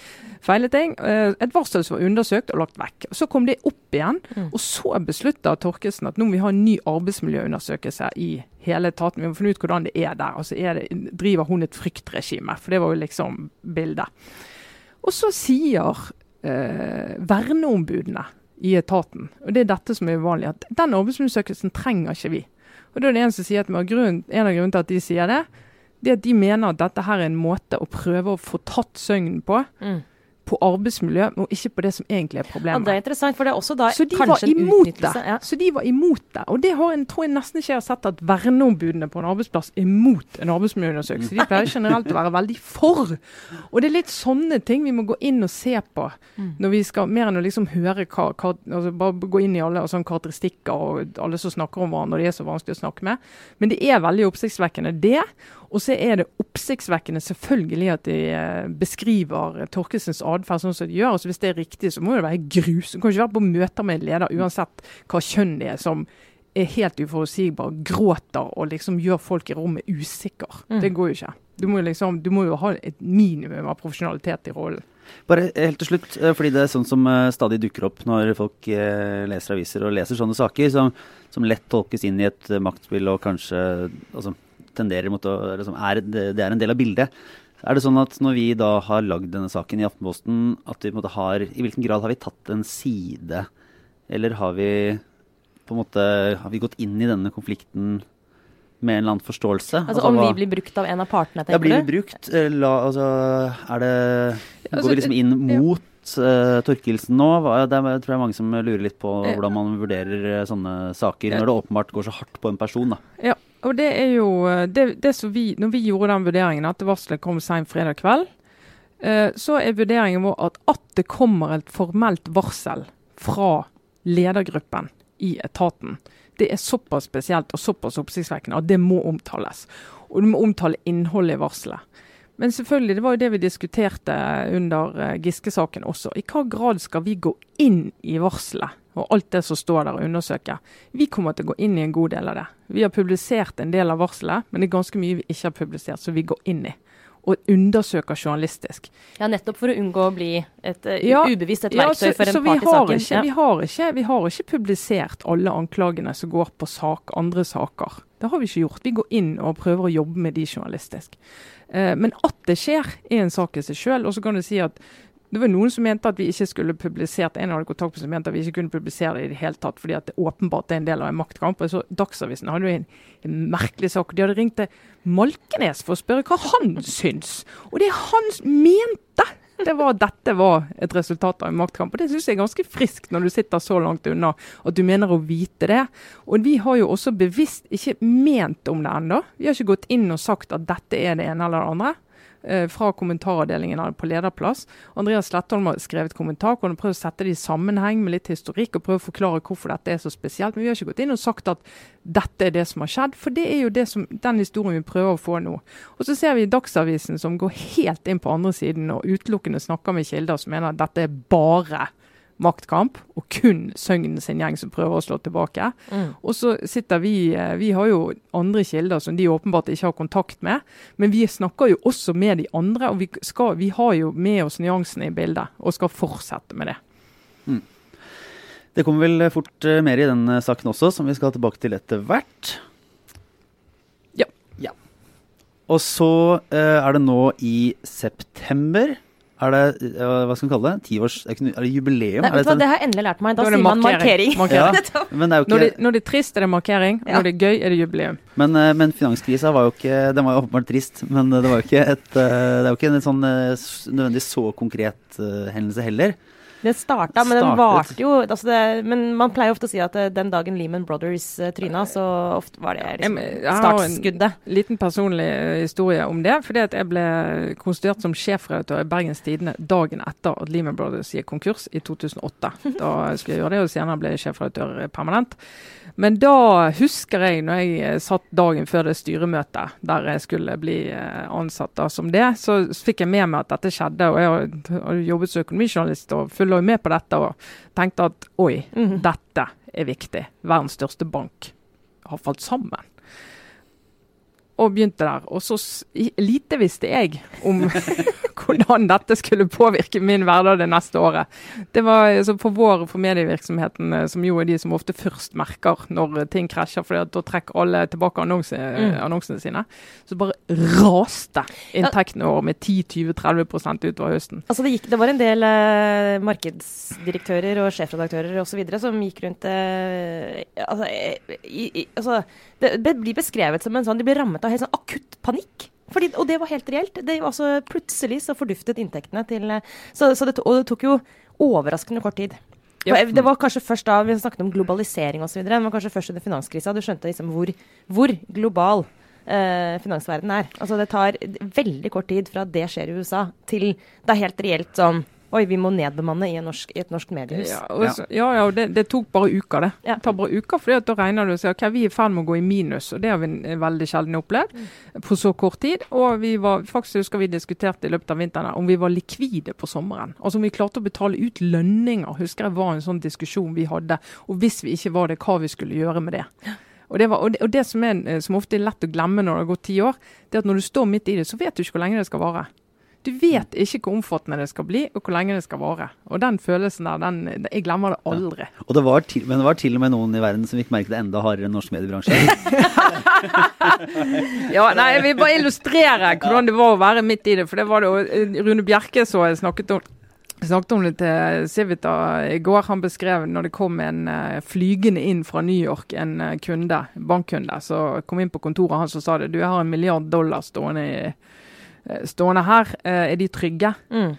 feile ting. Et varsel som var undersøkt og lagt vekk. Så kom det opp igjen. Mm. Og så beslutta Torkesen at nå må vi ha en ny arbeidsmiljøundersøkelse i hele etaten. Vi må finne ut hvordan det er der. Altså er det, driver hun et fryktregime? For det var jo liksom bildet. Og så sier eh, verneombudene i etaten, og det er dette som er uvanlig, at den arbeidsmiljøundersøkelsen trenger ikke vi. Og da er det En som sier at en av grunnene til at de sier det, det at de mener at dette her er en måte å prøve å få tatt søgnen på. Mm på arbeidsmiljø, og ikke på det som egentlig er problemet. Ja, det er interessant, for det er også da så de var imot det. Ja. Så de var imot det. Og det har en, tror jeg nesten ikke jeg har sett at verneombudene på en arbeidsplass er imot en arbeidsmiljøundersøkelse. De pleier generelt å være veldig for. Og det er litt sånne ting vi må gå inn og se på mm. når vi skal, mer enn å liksom høre hva, hva altså Bare gå inn i alle sånne karakteristikker og alle som snakker om hverandre, og de er så vanskelig å snakke med. Men det er veldig oppsiktsvekkende, det. Og så er det oppsiktsvekkende selvfølgelig at de eh, beskriver Torkelsens atferd sånn som de gjør. Altså Hvis det er riktig, så må det være grusomt. Du kan ikke være på møter med en leder uansett hva kjønn det er, som er helt uforutsigbar, gråter og liksom gjør folk i rommet usikre. Mm. Det går jo ikke. Du må, liksom, du må jo ha et minimum av profesjonalitet i rollen. Bare helt til slutt, eh, fordi det er sånn som eh, stadig dukker opp når folk leser aviser og leser sånne saker, som, som lett tolkes inn i et maktspill og kanskje altså, tenderer mot å liksom, er, det, det, er en del av bildet. Er det sånn at når vi da har lagd denne saken i Aftenposten, at vi på en måte har I hvilken grad har vi tatt en side? Eller har vi på en måte Har vi gått inn i denne konflikten med en eller annen forståelse? Altså, altså Om hva, vi blir brukt av en av partene, tenker du? Ja, blir vi brukt? Eh, la, altså, er det Går altså, vi liksom inn mot uh, Torkelsen nå. Det er, tror jeg mange som lurer litt på hvordan man vurderer sånne saker, når det åpenbart går så hardt på en person. da. Ja, og det er jo eh, det, det som vi, Når vi gjorde den vurderingen at varselet kom sent fredag kveld, eh, så er vurderingen vår at at det kommer et formelt varsel fra ledergruppen i etaten, Det er såpass spesielt og såpass oppsiktsvekkende at det må omtales. Og du må omtale innholdet i varselet. Men selvfølgelig, det var jo det vi diskuterte under eh, Giske-saken også. I hva grad skal vi gå inn i varselet og alt det som står der og undersøke? Vi kommer til å gå inn i en god del av det. Vi har publisert en del av varselet, men det er ganske mye vi ikke har publisert, som vi går inn i. Og undersøker journalistisk. Ja, nettopp for å unngå å bli et uh, ja, ubevisst et verktøy ja, så, for en så part i saken. Ikke, ja. vi, har ikke, vi har ikke publisert alle anklagene som går på sak, andre saker. Det har vi ikke gjort. Vi går inn og prøver å jobbe med de journalistisk. Eh, men at det skjer, er en sak i seg sjøl. Og så kan du si at det var noen som mente at vi ikke skulle publisert en hadde kontakt med som mente at vi ikke kunne publisere det i det hele tatt, fordi at det åpenbart er en del av en maktkamp. Og så Dagsavisen hadde jo en, en merkelig sak. De hadde ringt til Malkenes for å spørre hva han syns. Og det han mente, det var at dette var et resultat av en maktkamp. Og Det syns jeg er ganske friskt når du sitter så langt unna at du mener å vite det. Og vi har jo også bevisst ikke ment om det ennå. Vi har ikke gått inn og sagt at dette er det ene eller det andre. Eh, fra kommentaravdelingen på lederplass. Andreas Slettholm har skrevet kommentar hvor han prøver å sette det i sammenheng med litt historikk og prøve å forklare hvorfor dette er så spesielt. Men vi har ikke gått inn og sagt at dette er det som har skjedd, for det er jo det som, den historien vi prøver å få nå. Og så ser vi Dagsavisen som går helt inn på andre siden og utelukkende snakker med kilder som mener at dette er bare maktkamp, og kun Søgnen sin gjeng som prøver å slå tilbake. Mm. Og så sitter vi eh, Vi har jo andre kilder som de åpenbart ikke har kontakt med, men vi snakker jo også med de andre, og vi, skal, vi har jo med oss nyansene i bildet, og skal fortsette med det. Mm. Det kommer vel fort eh, mer i den eh, saken også, som vi skal tilbake til etter hvert. Ja. ja. Og så uh, er det nå i september er det hva skal man kalle det? Tiårs, er det jubileum? Nei, vet du hva, Det har jeg endelig lært meg. Da sier man markering. markering. [LAUGHS] Ja, [LAUGHS] men det er jo ikke... når, det, når, det, er trist, er det markering. Ja. Når det er gøy, er det jubileum. Men, eh, men finanskrisa var jo ikke Den var jo åpenbart trist, men det var jo ikke et, eh, det er jo ikke en sånn nødvendig nødvendigvis så konkret hendelse heller. Den starta, men den varte jo altså det, Men man pleier ofte å si at eh, den dagen Lehman Brothers uh, tryna, så ofte var det liksom startskuddet. En liten personlig eh, historie om det. fordi at jeg ble konstituert som sjefredaktør i Bergens Tidende dagen etter at Lehman Brothers gikk konkurs i 2008. Da skulle jeg gjøre det, og senere ble jeg sjefredaktør permanent. Men da husker jeg, når jeg satt dagen før det styremøtet der jeg skulle bli ansatt da, som det, så fikk jeg med meg at dette skjedde. og Jeg har jobbet som økonomijournalist og følger med på dette og tenkte at oi, mm. dette er viktig. Verdens største bank har falt sammen og begynte der. Og så lite visste jeg om [LAUGHS] hvordan dette skulle påvirke min hverdag det neste året. Det var altså, For vår, for medievirksomheten, eh, som jo er de som ofte først merker når ting krasjer, for da trekker alle tilbake annonse, mm. annonsene sine, så bare raste inntektene våre med 10-20-30 utover høsten. Altså det, gikk, det var en del eh, markedsdirektører og sjefredaktører osv. som gikk rundt eh, altså, i, i, altså det blir beskrevet som en sånn De blir rammet av helt sånn akutt panikk. Fordi, og det var helt reelt. Det var altså, plutselig så forduftet inntektene til så, så det, Og det tok jo overraskende kort tid. Ja. Det var kanskje først da vi snakket om globalisering osv. Det var kanskje først under finanskrisa du skjønte liksom hvor, hvor global eh, finansverdenen er. Altså Det tar veldig kort tid fra det skjer i USA, til det er helt reelt sånn Oi, vi må nedbemanne i, norsk, i et norsk mediehus. Ja, også, ja, ja det, det, tok bare uker, det. Ja. Det tar bare uker, for Da regner du og sier ok, vi er i ferd med å gå i minus. og Det har vi veldig sjelden opplevd mm. på så kort tid. Og vi var, faktisk husker vi diskuterte i løpet av vinteren om vi var likvide på sommeren. Altså om vi klarte å betale ut lønninger. Husker jeg var en sånn diskusjon vi hadde. Og hvis vi ikke var det, hva vi skulle gjøre med det. Og det, var, og det, og det som, er, som ofte er lett å glemme når det har gått ti år, det er at når du står midt i det, så vet du ikke hvor lenge det skal vare. Du vet ikke hvor omfattende det skal bli, og hvor lenge det skal vare. Og den følelsen der, den, jeg glemmer det aldri. Ja. Og det var til, men det var til og med noen i verden som fikk merke det enda hardere enn norsk mediebransje. [LAUGHS] ja, nei, jeg vil bare illustrere hvordan det var å være midt i det. For det var det jo eh, Rune Bjerke så jeg snakket om snakket om det til Civita i går. Han beskrev når det kom en flygende inn fra New York, en kunde, bankkunde, så kom inn på kontoret hans og sa det. Du, jeg har en milliard dollar stående i Eh, stående her, eh, er de trygge? Mm.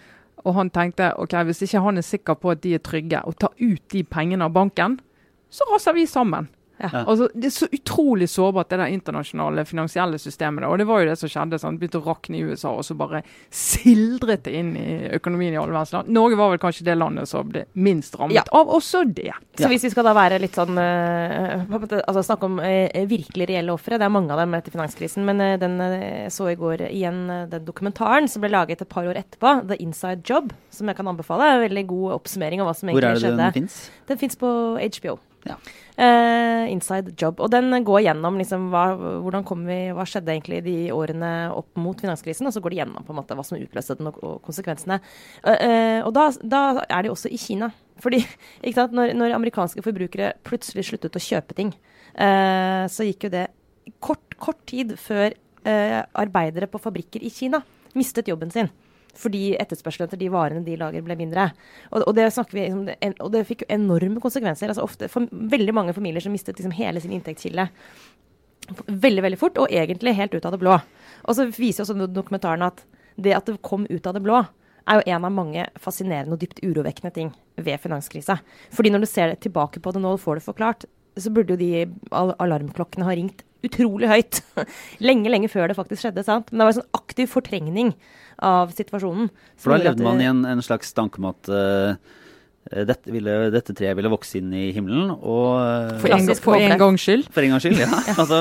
Og han tenkte ok, hvis ikke han er sikker på at de er trygge, og tar ut de pengene av banken, så raser vi sammen. Ja. Altså, det er så utrolig sårbart, det der internasjonale finansielle systemet. Og det var jo det som skjedde. sant? Begynte å rakne i USA, og så bare sildret det inn i økonomien i alle verdens land. Norge var vel kanskje det landet som ble minst rammet Ja. av også det. Så Ja. hvis vi skal da være litt sånn måte, Altså snakke om uh, virkelig reelle ofre, det er mange av dem etter finanskrisen, men uh, den eh, så i går igjen den dokumentaren som ble laget et par år etterpå, The Inside Job, som jeg kan anbefale. En veldig god oppsummering av hva som Hvor er det skjedde. den fins? Den fins på HBO. Ja. Uh, inside Job. Og den går gjennom liksom, hva, kom vi, hva skjedde egentlig de årene opp mot finanskrisen, og så går det gjennom på en måte hva som utløste den og, og konsekvensene. Uh, uh, og da, da er de også i Kina. Fordi [LAUGHS] sant, når, når amerikanske forbrukere plutselig sluttet å kjøpe ting, så gikk jo det kort, kort tid før arbeidere på fabrikker i Kina mistet jobben sin fordi etterspørselen etter de varene de lager, ble mindre. Og, og, det, vi, liksom, og det fikk enorme konsekvenser. altså ofte for Veldig mange familier som mistet liksom hele sin inntektskilde veldig veldig fort, og egentlig helt ut av det blå. Og så viser også dokumentaren at det at det kom ut av det blå, er jo en av mange fascinerende og dypt urovekkende ting ved finanskrisa. Fordi når du ser tilbake på det nå og får det forklart, så burde jo de al alarmklokkene ha ringt utrolig høyt. [LAUGHS] lenge, lenge før det faktisk skjedde. sant? Men det var en sånn aktiv fortrengning av situasjonen. For da levde man i en, en slags tanke om at eh, dette, ville, dette treet ville vokse inn i himmelen, og eh, For en, for en gangs skyld. For en gangs skyld, [LAUGHS] ja. Altså,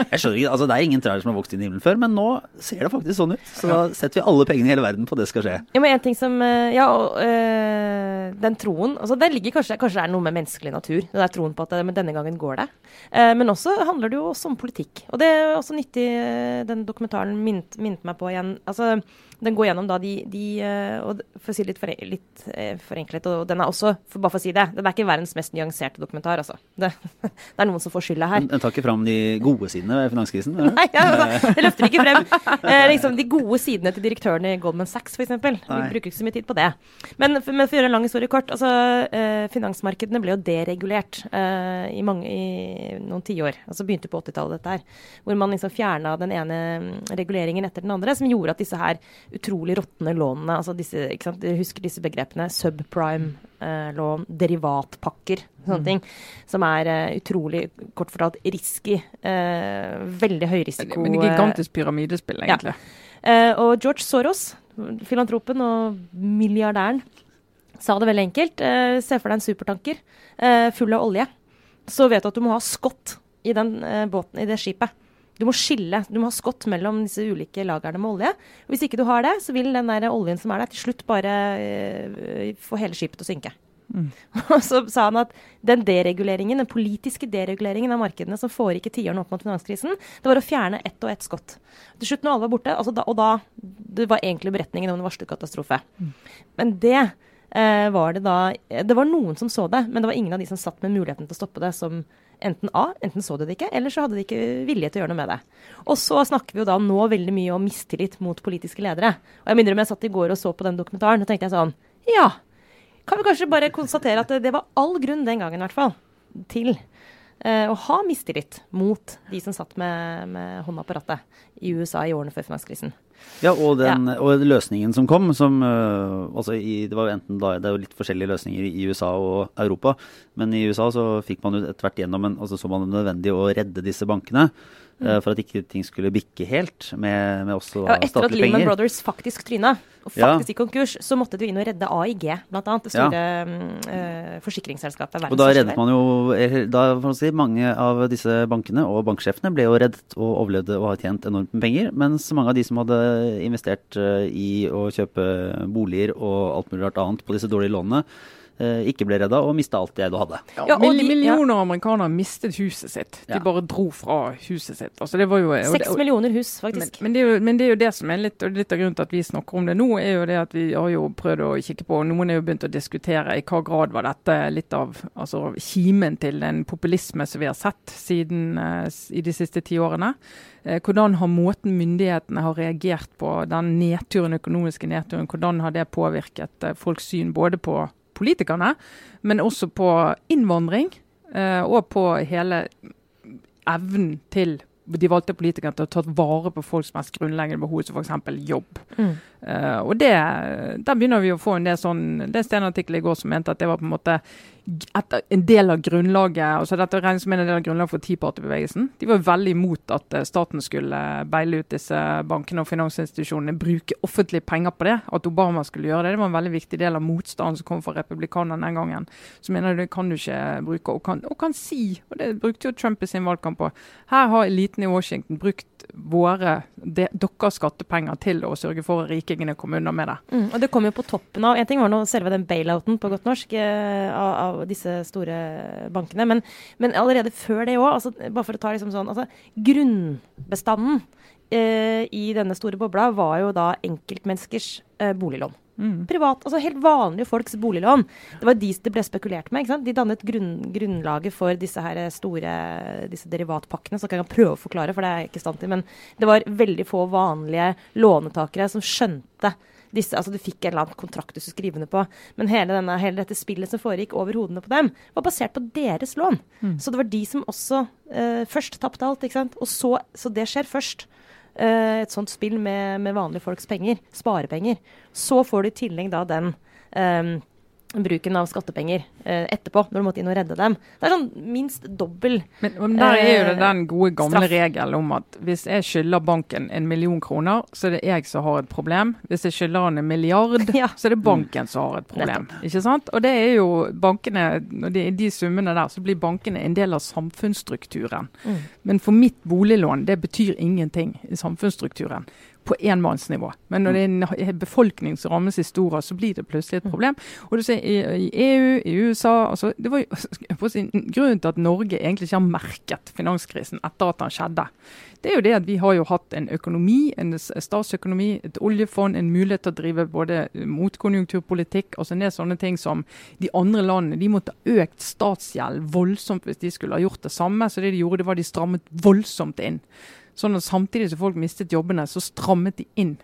jeg skjønner ikke, altså Det er ingen trær som har vokst inn i himmelen før, men nå ser det faktisk sånn ut. Så da setter vi alle pengene i hele verden på at det skal skje. Ja, men en ting som eh, Ja, og øh, den troen altså det ligger kanskje, kanskje det er noe med menneskelig natur. Det der troen på at eh, men denne gangen går det. Eh, men også handler det jo også om politikk. Og det er også nyttig eh, Den dokumentaren minnet, mint meg på igjen. Altså, den går gjennom da de, de eh, og For å si det litt, for, litt eh, forenklet, og den er også, for bare for å si det, den er ikke verdens mest nyanserte dokumentar, altså. [LAUGHS] Det, det er noen som får skylda her. Den, tar ikke fram de gode sidene ved finanskrisen. [LAUGHS] eller? Nei, altså, det løfter ikke frem [LAUGHS] eh, liksom de gode sidene til direktøren i Goldman Sachs, f.eks. Vi bruker ikke så mye tid på det. Men, men for å gjøre en lang historie kort, altså eh, finansmarkedene ble jo deregulert eh, i, mange, i noen tiår. Altså begynte på 80-tallet dette her. Hvor man liksom fjerna den ene mm, reguleringen etter den andre, som gjorde at disse her utrolig råtne lånene, altså disse, ikke sant, dere husker disse begrepene, subprime-lån, derivatpakker, sånne ting, som er eh, utrolig, kort fortalt, risky. eh, veldig høy risiko. Men det gigantisk pyramidespill, Ja. egentlig. Eh, og George Soros, filantropen og milliardæren, sa det veldig enkelt. Eh, se for deg en supertanker eh, full av olje. Så vet du at du må ha skott i den eh, båten, i det skipet. Du må skille, du må ha skott mellom disse ulike lagrene med olje. Hvis ikke du har det, så vil den der oljen som er der, til slutt bare eh, få hele skipet til å synke. [LAUGHS] Og så sa han at den dereguleringen, den politiske dereguleringen av markedene som foregikk i tiårene opp mot finanskrisen, det var å fjerne ett og ett skott. Til slutt når alle var borte, altså da, og da Det var egentlig beretningen om en varslet katastrofe. Men det eh, var det da Det var noen som så det, men det var ingen av de som satt med muligheten til å stoppe det, som enten A, enten så de det ikke, eller så hadde de ikke vilje til å gjøre noe med det. Og så snakker vi jo da nå veldig mye om mistillit mot politiske ledere. Og jeg minner om jeg satt i går og så på den dokumentaren, og tenkte jeg sånn Ja, kan vi kanskje bare konstatere at det, det var all grunn den gangen, i hvert fall, til eh, å ha mistillit mot de som satt med, med hånda på rattet i USA i årene før finanskrisen. Ja, og, den, og løsningen som kom, som øh, altså i, Det var enten da, det er jo litt forskjellige løsninger i USA og Europa, men i USA så fikk man jo etter hvert gjennom en, altså så man det nødvendig å redde disse bankene. Øh, For at ikke ting skulle bikke helt med, med også da, Ja, etter at Lehman penger. Brothers faktisk tryna, og Ja. faktisk gikk konkurs, så måtte du inn og redde AIG, bl.a. Det store ja. eh, forsikringsselskapet. Og da reddet man jo da, si, Mange av disse bankene og banksjefene ble jo reddet og overlevde og har tjent enormt med penger. Mens mange av de som hadde investert eh, i å kjøpe boliger og alt mulig rart annet på disse dårlige lånene, ikke ble redda og mista alt det du hadde. Ja, Ja, og de- millioner amerikanere mistet huset sitt. De Ja. bare dro fra huset sitt. Altså, det var jo, det- Seks millioner hus, faktisk. men, det er jo, men det er jo det som er litt, og litt av grunnen til at vi snakker om det nå, er jo det at vi har jo prøvd å kikke på, og noen er jo begynt å diskutere i hva grad var dette litt av altså, kimen til den populisme som vi har sett siden uh, i de siste ti årene. Eh, hvordan har måten myndighetene har reagert på den nedturen, økonomiske nedturen, hvordan har det påvirket eh, folks syn både på politikerne, men også på innvandring, eh, og på hele evnen til de valgte politikerne til å ta vare på folks mest grunnleggende behov, som f.eks. jobb. Mm. Uh, og det, Der begynner vi å få en del sånn Det er en artikkel i går som mente at det var på en måte en del av grunnlaget altså Dette regnes som en del av grunnlaget for Tea. De var veldig imot at uh, staten skulle beile ut disse bankene og finansinstitusjonene, bruke offentlige penger på det. At Obama skulle gjøre det. Det var en veldig viktig del av motstanden som kom fra republikanerne den gangen. Så mener det kan du ikke bruke, og kan, og kan si, og det brukte jo Trump i sin valgkamp på, her har eliten i Washington brukt våre, de, deres skattepenger til å sørge for at rikingene kom unna med det. Mm, og det kom jo på toppen av En ting var nå selve den bailouten på godt norsk eh, av, av, disse store bankene, men, men allerede før det òg, altså, bare for å ta liksom sånn altså, Grunnbestanden eh, i denne store bobla var jo da enkeltmenneskers eh, boliglån. Mm. Privat, altså Helt vanlige folks boliglån. Det var de det ble spekulert med. De dannet grunn, grunnlaget for disse her store disse derivatpakkene. Så kan jeg prøve å forklare, for det er jeg ikke i stand til. Men det var veldig få vanlige lånetakere som skjønte disse, altså Du fikk en eller annen kontrakt du skulle skrive under på. Men hele, denne, hele, dette spillet som foregikk over hodene på dem, var basert på deres lån. Mm. Så det var de som også eh, først tapte alt. ikke sant? Og så, så det skjer først. Eh, et sånt spill med, med, vanlige folks penger, sparepenger. Så får du i tillegg da den um, bruken av skattepenger eh, etterpå, når du måtte inn og redde dem. Det er sånn minst dobbel Men, men der er jo det den gode, gamle straff. regelen om at hvis jeg skylder banken en million kroner, så er det jeg som har et problem. Hvis jeg skylder han en milliard, [LAUGHS] ja. så er det banken som har et problem. Nettopp. Ikke sant? Og det er jo bankene, når de, de summene der, så blir bankene en del av samfunnsstrukturen. Mm. Men for mitt boliglån, det betyr ingenting i samfunnsstrukturen på enmannsnivå. Men når det er en befolkning som rammes i store, så blir det plutselig et problem. Og du ser i, EU, i USA altså, det var jo [LAUGHS] si, Grunnen til at Norge egentlig ikke har merket finanskrisen etter at den skjedde, det er jo det at vi har jo hatt en økonomi, en statsøkonomi, et oljefond, en mulighet til å drive både motkonjunkturpolitikk altså det er sånne ting som de andre landene de måtte ha økt statsgjeld voldsomt hvis de skulle ha gjort det samme. Så det de gjorde, det var de strammet voldsomt inn. Sånn at Samtidig som folk mistet jobbene, så strammet de inn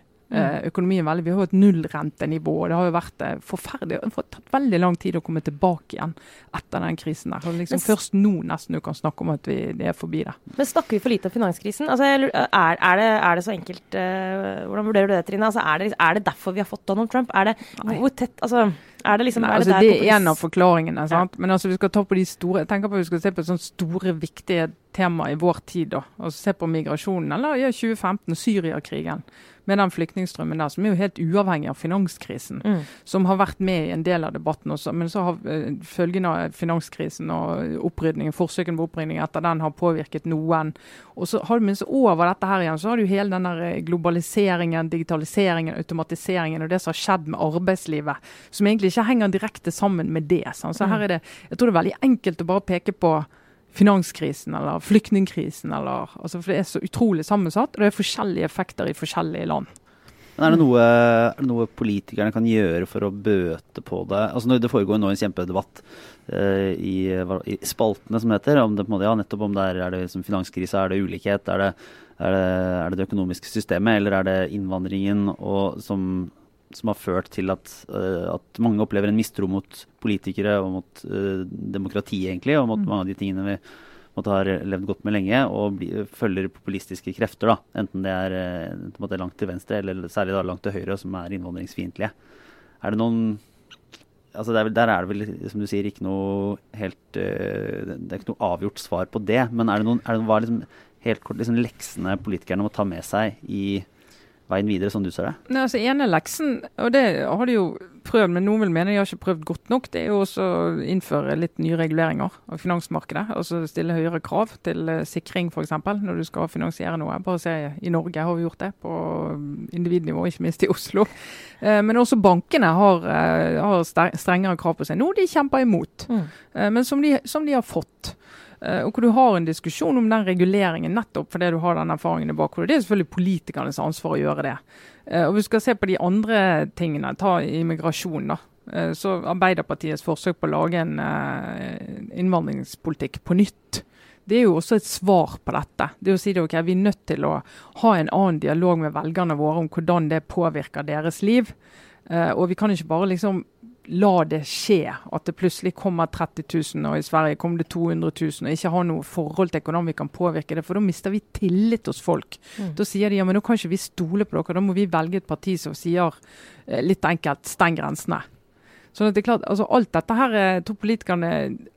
økonomien veldig. Vi har jo et nullrentenivå. og Det har jo vært eh, forferdelig. Det har tatt veldig lang tid å komme tilbake igjen etter den krisen. der. Liksom Men, først nå nesten du kan snakke om at vi, det er forbi det. Men Snakker vi for lite om finanskrisen? Altså, er, er, det, er, det, så enkelt? Uh, hvordan vurderer du det, Trine? Altså, er, det, er, det, derfor vi har fått Donald Trump? Er det, hvor tett, altså... Er det liksom, Nei, altså, det, det er en av forklaringene. sant? Men altså, vi skal ta på de store, jeg tenker på vi skal se på sånne store, viktige tema i vår tid. da, altså Se på migrasjonen, eller ja, 2015, Syriakrigen med den flyktningstrømmen der, som er jo helt uavhengig av finanskrisen. Mm. Som har vært med i en del av debatten også. Men så har uh, følgene av finanskrisen og opprydningen, forsøkene på opprydning etter den har påvirket noen. Og så har du minst over dette her igjen, så har du hele den der eh, globaliseringen, digitaliseringen, automatiseringen og det som har skjedd med arbeidslivet. Som egentlig ikke henger direkte sammen med det. Sånn. Så her mm. er det, jeg tror det er veldig enkelt å bare peke på finanskrisen eller flyktningkrisen. Eller, altså for Det er så utrolig sammensatt, og det er forskjellige effekter i forskjellige land. Men Er det noe, er det noe politikerne kan gjøre for å bøte på det? Altså Det foregår nå en kjempedebatt uh, i, i, spaltene, som heter. Om det, ja, nettopp om det er, er det liksom finanskrise, er det ulikhet, er det, er det, er det det økonomiske systemet, eller er det innvandringen og, som som har ført til at, uh, at, mange opplever en mistro mot politikere og mot uh, demokrati, egentlig, og mot mm. mange av de tingene vi måtte ha levd godt med lenge, og bli, følger populistiske krefter. da, Enten det er uh, langt til venstre, eller særlig da langt til høyre, som er innvandringsfiendtlige. Er det noen altså der, der, er det vel, som du sier, ikke noe helt Det er ikke noe avgjort svar på det. Men er det noen, er det, hva er liksom, helt kort liksom, leksene politikerne må ta med seg i veien videre, som du ser det? Nei, altså ene leksen, og det har de jo prøvd, men noen vil mene de har ikke prøvd godt nok, det er jo også å innføre litt nye reguleringer av finansmarkedet. Altså stille høyere krav til uh, sikring f.eks. når du skal finansiere noe. Bare se i Norge har vi gjort det, på individnivå, ikke minst i Oslo. Uh, men også bankene har, har strengere krav på seg. Noe de kjemper imot, mm. men som de, som de har fått. Eh, og hvor du har en diskusjon om den reguleringen nettopp fordi du har den erfaringen i bakhodet. Det er selvfølgelig politikernes ansvar å gjøre det. Eh, og vi skal se på de andre tingene. Ta immigrasjon, da. Eh, så Arbeiderpartiets forsøk på å lage en innvandringspolitikk på nytt. Det er jo også et svar på dette. Det å si det, okay, Vi er nødt til å ha en annen dialog med velgerne våre om hvordan det påvirker deres liv. og vi kan ikke bare liksom la det skje. At det plutselig kommer 30 000, og i Sverige kommer det 200 000, og ikke har noe forhold til hvordan vi kan påvirke det. For da mister vi tillit hos folk. Mm. Da sier de ja, men nå kan ikke vi stole på dere, da må vi velge et parti som sier eh, litt enkelt steng grensene. Sånn at det er klart, altså Alt dette her tror to politikerne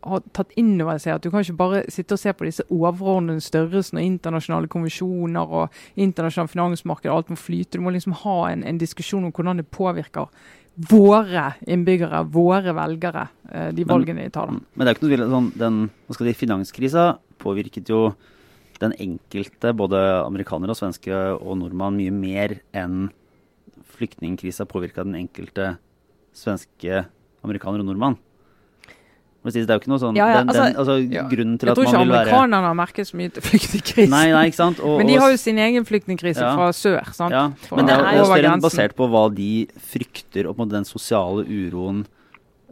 har tatt inn over seg. At du kan ikke bare sitte og se på disse overordnede størrelsene og internasjonale konvensjoner og internasjonalt finansmarked. og Alt må flyte. Du må liksom ha en, en diskusjon om hvordan det påvirker våre innbyggere, våre velgere, eh, de valgene de tar. Men det er ikke noe tvil sånn, den si, Finanskrisa påvirket jo den enkelte, både amerikanere og svenske og nordmann, mye mer enn flyktningkrisa påvirka den enkelte svenske amerikaner og nordmann. Det er jo ikke noe sånn ja, ja, den, den, altså, ja. grunnen til at man vil være Jeg tror ikke amerikanerne har merket så mye til flyktningkrisen. Nei, nei, ikke sant? Og, Men de har jo sin egen flyktningkrise fra sør. sant? Ja. Men det er jo større basert på hva de frykter, og på den sosiale uroen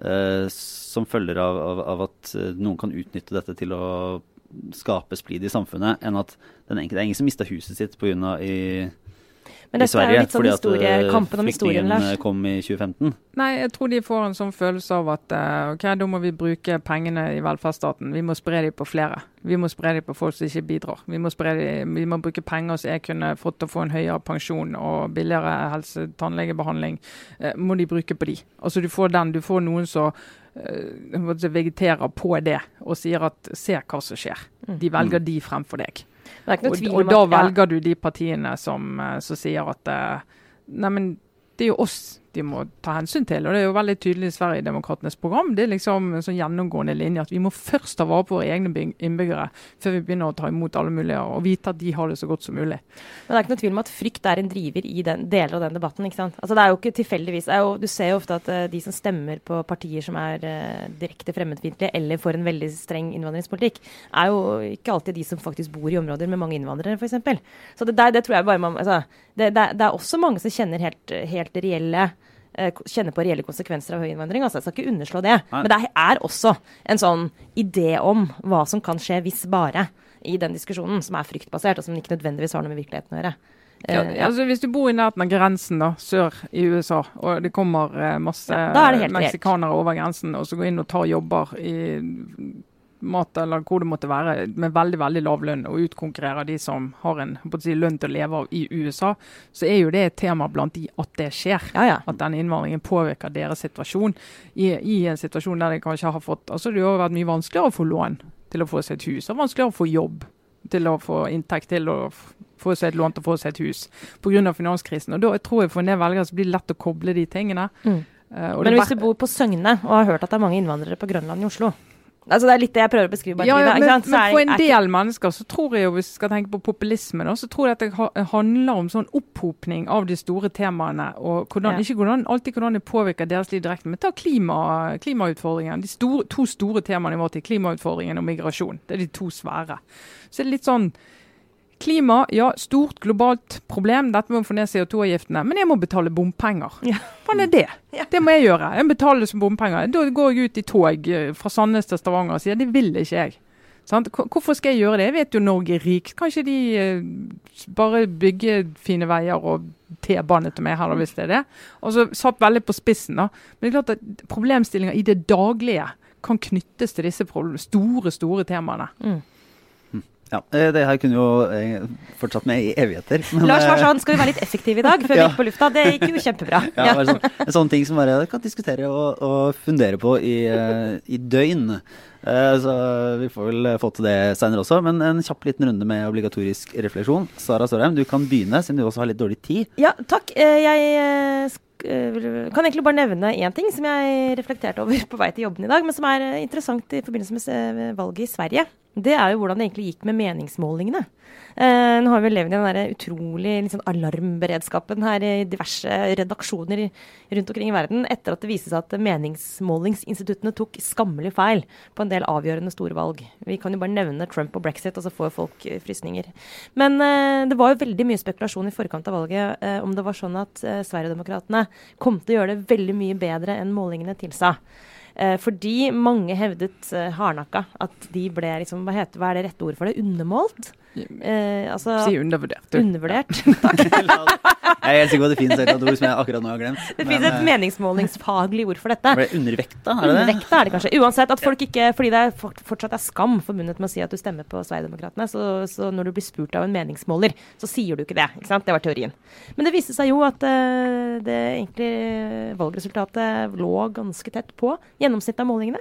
uh, som følger av, av, av, at eh, noen kan utnytte dette til å skape splid i samfunnet, enn at den enkelte, det er ingen som mista huset sitt pga. Men dette Sverige, er litt sånn historie, at, kampen om historien, Lars. kom i 2015? Nei, jeg tror de får en sånn følelse av at uh, ok, da må vi bruke pengene i velferdsstaten. Vi må spre dem på flere. Vi må spre dem på folk som ikke bidrar. Vi må, dem, vi må bruke penger så jeg kunne fått til å få en høyere pensjon og billigere helse- tannlegebehandling. Uh, må de bruke på de. Altså Du får den. Du får noen som vegeterer på det og sier at se hva som skjer. Mm. De velger de fremfor deg. Og, og, da velger du de partiene som, eh, som sier at Neimen, det er jo oss de må ta hensyn til. og Det er jo veldig tydelig i Sverigedemokraternes program. Det er liksom en sånn gjennomgående linje at vi må først ta vare på våre egne innbyggere før vi begynner å ta imot alle mulige og vite at de har det så godt som mulig. Men det er ikke noe tvil om at frykt er en driver i den, deler av den debatten. ikke sant? Altså Det er jo ikke tilfeldigvis. Jo, du ser jo ofte at uh, de som stemmer på partier som er uh, direkte fremmedfiendtlige eller får en veldig streng innvandringspolitikk, er jo ikke alltid de som faktisk bor i områder med mange innvandrere, f.eks. Så det, der, det tror jeg bare man altså, det, det, det, er også mange som kjenner helt, helt reelle Eh, kjenner på reelle konsekvenser av høy innvandring. Altså, jeg skal ikke underslå det. Nei. Men det er også en sånn idé om hva som kan skje hvis bare, i den diskusjonen, som er fryktbasert, og som ikke nødvendigvis har noe med virkeligheten å gjøre. Ja, uh, ja. altså Hvis du bor i nærheten av grensen da, sør i USA, og det kommer uh, masse ja, meksikanere over grensen og så går inn og tar jobber i mat eller hvor det måtte være, med veldig veldig lav lønn, og utkonkurrerer de som har en si, lønn til å leve av i USA, så er jo det et tema blant de at det skjer. Ja, ja. At denne innvandringen påvirker deres situasjon. I, I, en situasjon der de kanskje har fått altså Det har vært mye vanskeligere å få lån til å få seg et hus, og vanskeligere å få jobb til å få inntekt til å få seg et lån til å få seg et hus pga. finanskrisen. Og Da tror jeg for en del velgere så blir det lett å koble de tingene. Mm. Uh, Men hvis du bor på Søgne og har hørt at det er mange innvandrere på Grønland i Oslo, Altså Det er litt det jeg prøver å beskrive. Ja, ja, men, men, for en del mennesker så tror jeg jo, hvis vi skal tenke på populisme, da, så tror jeg at det handler om sånn opphopning av de store temaene. og hvordan, ja. Ikke hvordan, alltid hvordan det påvirker deres liv direkte, men ta klima, klimautfordringen. De store, to store temaene i vår tid, klimautfordringen og migrasjon. Det er de to svære. Så det er litt sånn Klima, ja, stort globalt problem. Dette må få ned CO2-avgiftene. Men jeg må betale bompenger. Ja. Hva er det? Ja. Det må jeg gjøre. Jeg betaler som bompenger. Da går jeg ut i tog eh, fra Sandnes til Stavanger og sier det vil ikke jeg. Sant? Hvorfor skal jeg gjøre det? Jeg vet jo Norge er rikt. Kanskje de eh, bare bygger fine veier og T-bane til meg heller, hvis det er det. Og så satt veldig på spissen. da. Men det er klart at problemstillinger i det daglige kan knyttes til disse store, store temaene. Mm. Ja, eh, Det her kunne jo eh, fortsatt med i evigheter. Men, Lars var sånn, skal vi være litt effektive i dag før ja. vi gikk på lufta? Det gikk jo kjempebra. [LAUGHS] Ja, ja. Sånn, en sånn ting som bare kan diskutere og, og fundere på i, eh, i døgn. Så vi får vel få til det seinere også. Men en kjapp liten runde med obligatorisk refleksjon. Sara Sørheim, du kan begynne, siden du også har litt dårlig tid. Ja, takk. Jeg kan egentlig bare nevne én ting som jeg reflekterte over på vei til jobben i dag, men som er interessant i forbindelse med valget i Sverige det er jo hvordan det egentlig gikk med meningsmålingene. Eh, nå har vi levd i den der utrolig liksom, alarmberedskapen her i diverse redaksjoner rundt omkring i verden etter at det viste seg at meningsmålingsinstituttene tok skammelig feil på en del avgjørende store valg. Vi kan jo bare nevne Trump og brexit, og så får folk eh, frysninger. Men eh, det var jo veldig mye spekulasjon i forkant av valget eh, om det var sånn at eh, Sverigedemokraterna kom til å gjøre det veldig mye bedre enn målingene tilsa. Eh, fordi mange hevdet eh, hardnakka at de ble liksom, hva, heter, hva er det rette ordet for det? Undermålt? Eh, altså, si undervurdert. Du. Undervurdert, takk. [LAUGHS] Jeg er helt sikker på at det finnes et eller annet ord som jeg akkurat nå har glemt. Det men, finnes et eh, meningsmålingsfaglig ord for dette. ble det undervekta, er det det? Undervekta er det kanskje. Uansett, at folk ikke, fordi det er fortsatt er skam forbundet med å si at du stemmer på Sverigedemokraterna, så, så når du blir spurt av en meningsmåler, så sier du ikke det. ikke sant? Det var teorien. Men det viste seg jo at uh, det egentlig valgresultatet lå ganske tett på gjennomsnittet av målingene.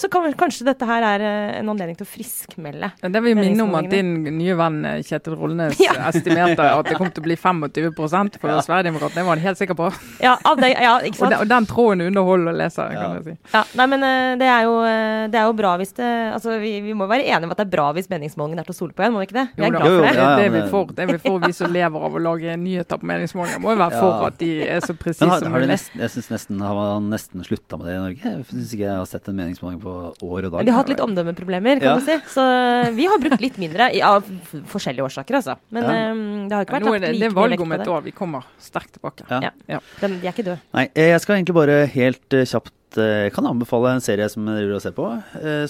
Så kan, kanskje dette her er eh, en anledning til å friskmelde. Ja, Det vil minne om at din nye venn eh, Kjetil Rollnes [LAUGHS] Ja. estimerte at det kom til å bli 25 for ja. Sverigedemokraterna. Det var han helt sikker på. [LAUGHS] Ja, av det, ja ikke Og sant? den, og den tråden underholder leseren, Ja. kan jeg si. Ja, nei, men eh, det er, jo, eh, det er jo bra hvis det Altså, vi, vi må være enige om at det er bra hvis meningsmålingen er til å stole på igjen, må vi ikke det? Vi er Jo glad Jo, for jo, det. ja, det, vil er vi for, det er vi for, vi som lever av å lage nyheter på meningsmålinger. Må jo være Ja. for at de er så presise som mulig. jeg synes nesten har man nesten slutta med det i Norge. Jeg syns ikke jeg har sett en meningsmåling på år og dag. De har hatt litt omdømmeproblemer, kan Ja. du si. Så eh, vi har brukt litt mindre, av forskjellige årsaker, altså. Men Ja. um, det har ikke Ja, vært mye er på det, like det er valg om et år. Vi kommer sterkt tilbake. Ja. Ja. Ja. Den, de er ikke døde. Nei, eh, jeg skal egentlig bare helt uh, kjapt jeg kan anbefale en serie som jeg driver og ser på.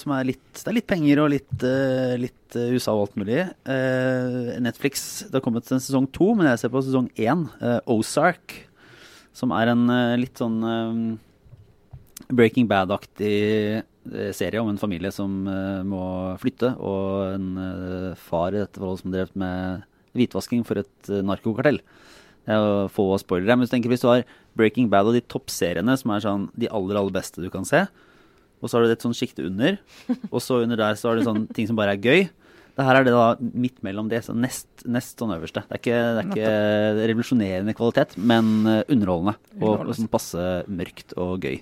som er litt, det er litt penger og litt, litt eh, USA og alt mulig. Netflix, det har kommet en sesong to, men jeg ser på sesong én. Ozark. Som er en litt sånn Breaking Bad-aktig eh, serie om en familie som eh, må flytte, og en eh, far i dette forholdet som drev med hvitvasking for et narkokartell. Det er jo få spoilere, men tenker hvis du har Breaking Bad og de toppseriene som er sånn de aller, aller beste du kan se, og så har du et sånn sjikte under, og så under der så har du sånn ting som bare er gøy. Det her er det da midt mellom det, så nest, nest sånn øverste. Det er ikke, det er ikke revolusjonerende kvalitet, men underholdende. Og, og sånn passe mørkt og gøy.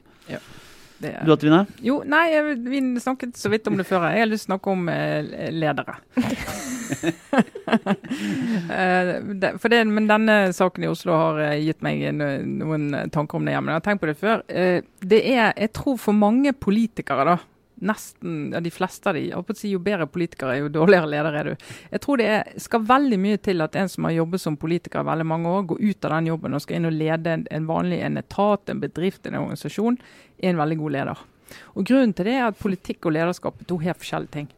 Det er- Du da, Trine? Jo, nei, jeg- vi snakket så vidt om det før. Jeg har lyst til å snakke om eh, ledere. [LAUGHS] Eh, det, det, men denne saken i Oslo har eh, gitt meg noen tanker om det hjemme. Jeg har tenkt på det før. Eh, det er, jeg tror for mange politikere, da, nesten ja, de fleste av de, jeg å si, jo bedre politiker er, jo dårligere leder er du. Jeg tror det er, skal veldig mye til at en som har jobbet som politiker i veldig mange år, går ut av den jobben og skal inn og lede en, en vanlig en etat, en bedrift, en organisasjon, er en veldig god leder. Og Grunnen til det er at politikk og lederskap er to helt forskjellige ting.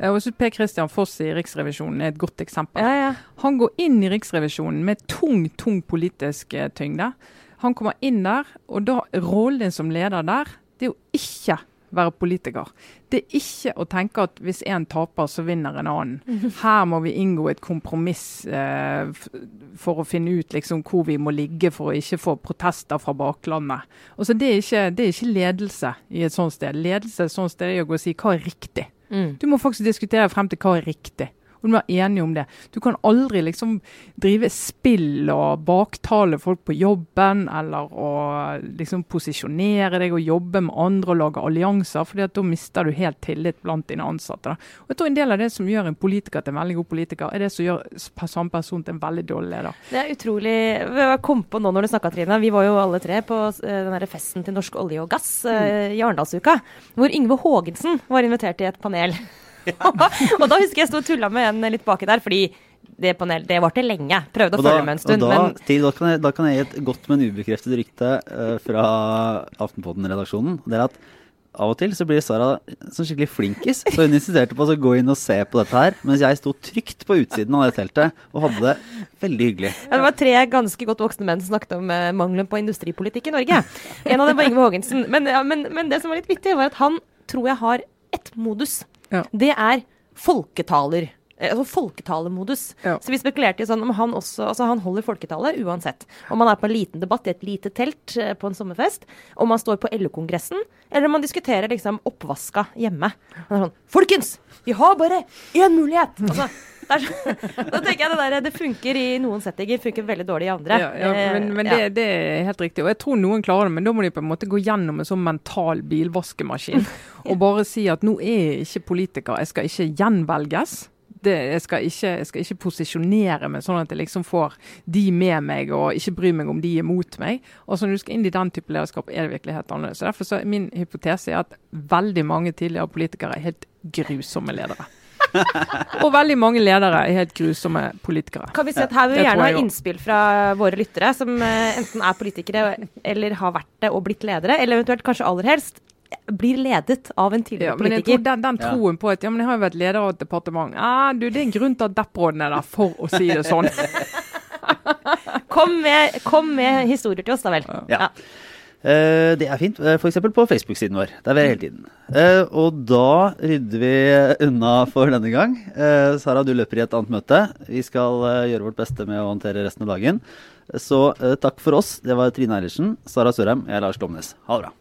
Eh, Og jeg synes Per Christian Foss i Riksrevisjonen er et godt eksempel. Ja, ja. Han går inn i Riksrevisjonen med tung, tung politisk eh, tyngde. Han kommer inn der, og da rollen din som leder der, det er jo ikke være politiker. Det er ikke å tenke at hvis en taper, så vinner en annen. [LAUGHS] Her må vi inngå et kompromiss eh, for å finne ut liksom, hvor vi må ligge for å ikke få protester fra baklandet. Altså, det, er ikke, det er ikke ledelse i et sånt sted. Ledelse et sånt sted er å si hva er riktig. Mm. Du må faktisk diskutere frem til hva er riktig. Og du må være om det. Du kan aldri liksom drive spill og baktale folk på jobben, eller å liksom posisjonere deg og jobbe med andre og lage allianser, fordi at da mister du helt tillit blant dine ansatte. Da. Og jeg tror En del av det som gjør en politiker til en veldig god politiker, er det som gjør samme person til en veldig dårlig leder. Det er utrolig Jeg kom på nå når du snakka, Trine. Vi var jo alle tre på eh, den festen til Norsk olje og gass mm. i Arendalsuka. Hvor Yngve Haagensen var invitert i et panel. [LAUGHS] og da husker jeg jeg sto og tulla med en litt baki der, fordi det panelet det varte lenge. Prøvde å da, følge med en stund, da, men til, da, kan jeg, da kan jeg gi et godt, men ubekreftet rykte uh, fra Aftenpodden-redaksjonen. Det er at av og til så blir Sara sånn skikkelig flinkis, så hun insisterte på å gå inn og se på dette her, mens jeg sto trygt på utsiden av det teltet og hadde det veldig hyggelig. Ja, det var tre ganske godt voksne menn som snakket om eh, mangelen på industripolitikk i Norge. En av dem var Ingve Haagensen. Men, ja, men, men det som var litt vittig, var at han tror jeg har ett modus. Ja. Det er folketaler. Eh, Altså folketalemodus. Ja. Så vi spekulerte i sånn om han også Altså han holder folketale uansett. Om han er på en liten debatt i et lite telt eh, på en sommerfest, om han står på LO-kongressen, eller om han diskuterer liksom oppvaska hjemme. Han er sånn Folkens! Vi har bare én mulighet! Altså, så, [LAUGHS] da tenker jeg det der, det funker i noen settinger, funker veldig dårlig i andre. Ja, ja, men, men det, det, det er helt riktig. Og jeg tror noen klarer det, men da må de på en måte gå gjennom en sånn mental bilvaskemaskin [LAUGHS] og bare si at nå er jeg ikke politiker, jeg skal ikke gjenvelges. Det, jeg, skal ikke, jeg skal ikke posisjonere meg sånn at jeg liksom får de med meg og ikke bryr meg om de er mot meg. Og så Når du skal inn i den type lederskap, er det virkelig helt annerledes. Så Derfor så er min hypotese er at veldig mange tidligere politikere er helt grusomme ledere. [LAUGHS] og veldig mange ledere er helt grusomme politikere. Kan vi si at Her vil vi gjerne ha innspill fra våre lyttere, som eh, enten er politikere eller har vært det og blitt ledere, eller eventuelt kanskje aller helst blir ledet av en tidligere Ja, men jeg tror den, den troen på at ja, men jeg har jo vært leder av et departement ah, du, Det er en grunn til at depp-råden er der, for å si det sånn. [LAUGHS] kom, med, kom med historier til oss, da vel. Ja. Uh, det er fint. Uh, F.eks. på Facebook-siden vår. Der er vi hele tiden. Uh, og da rydder vi unna for denne gang. Eh, Sara, du løper i et annet møte. Vi skal eh, gjøre vårt beste med å håndtere resten av dagen. Så takk for oss. Det var Trine Eilertsen, Sara Sørheim, jeg er Lars Glomnes. Ha det bra.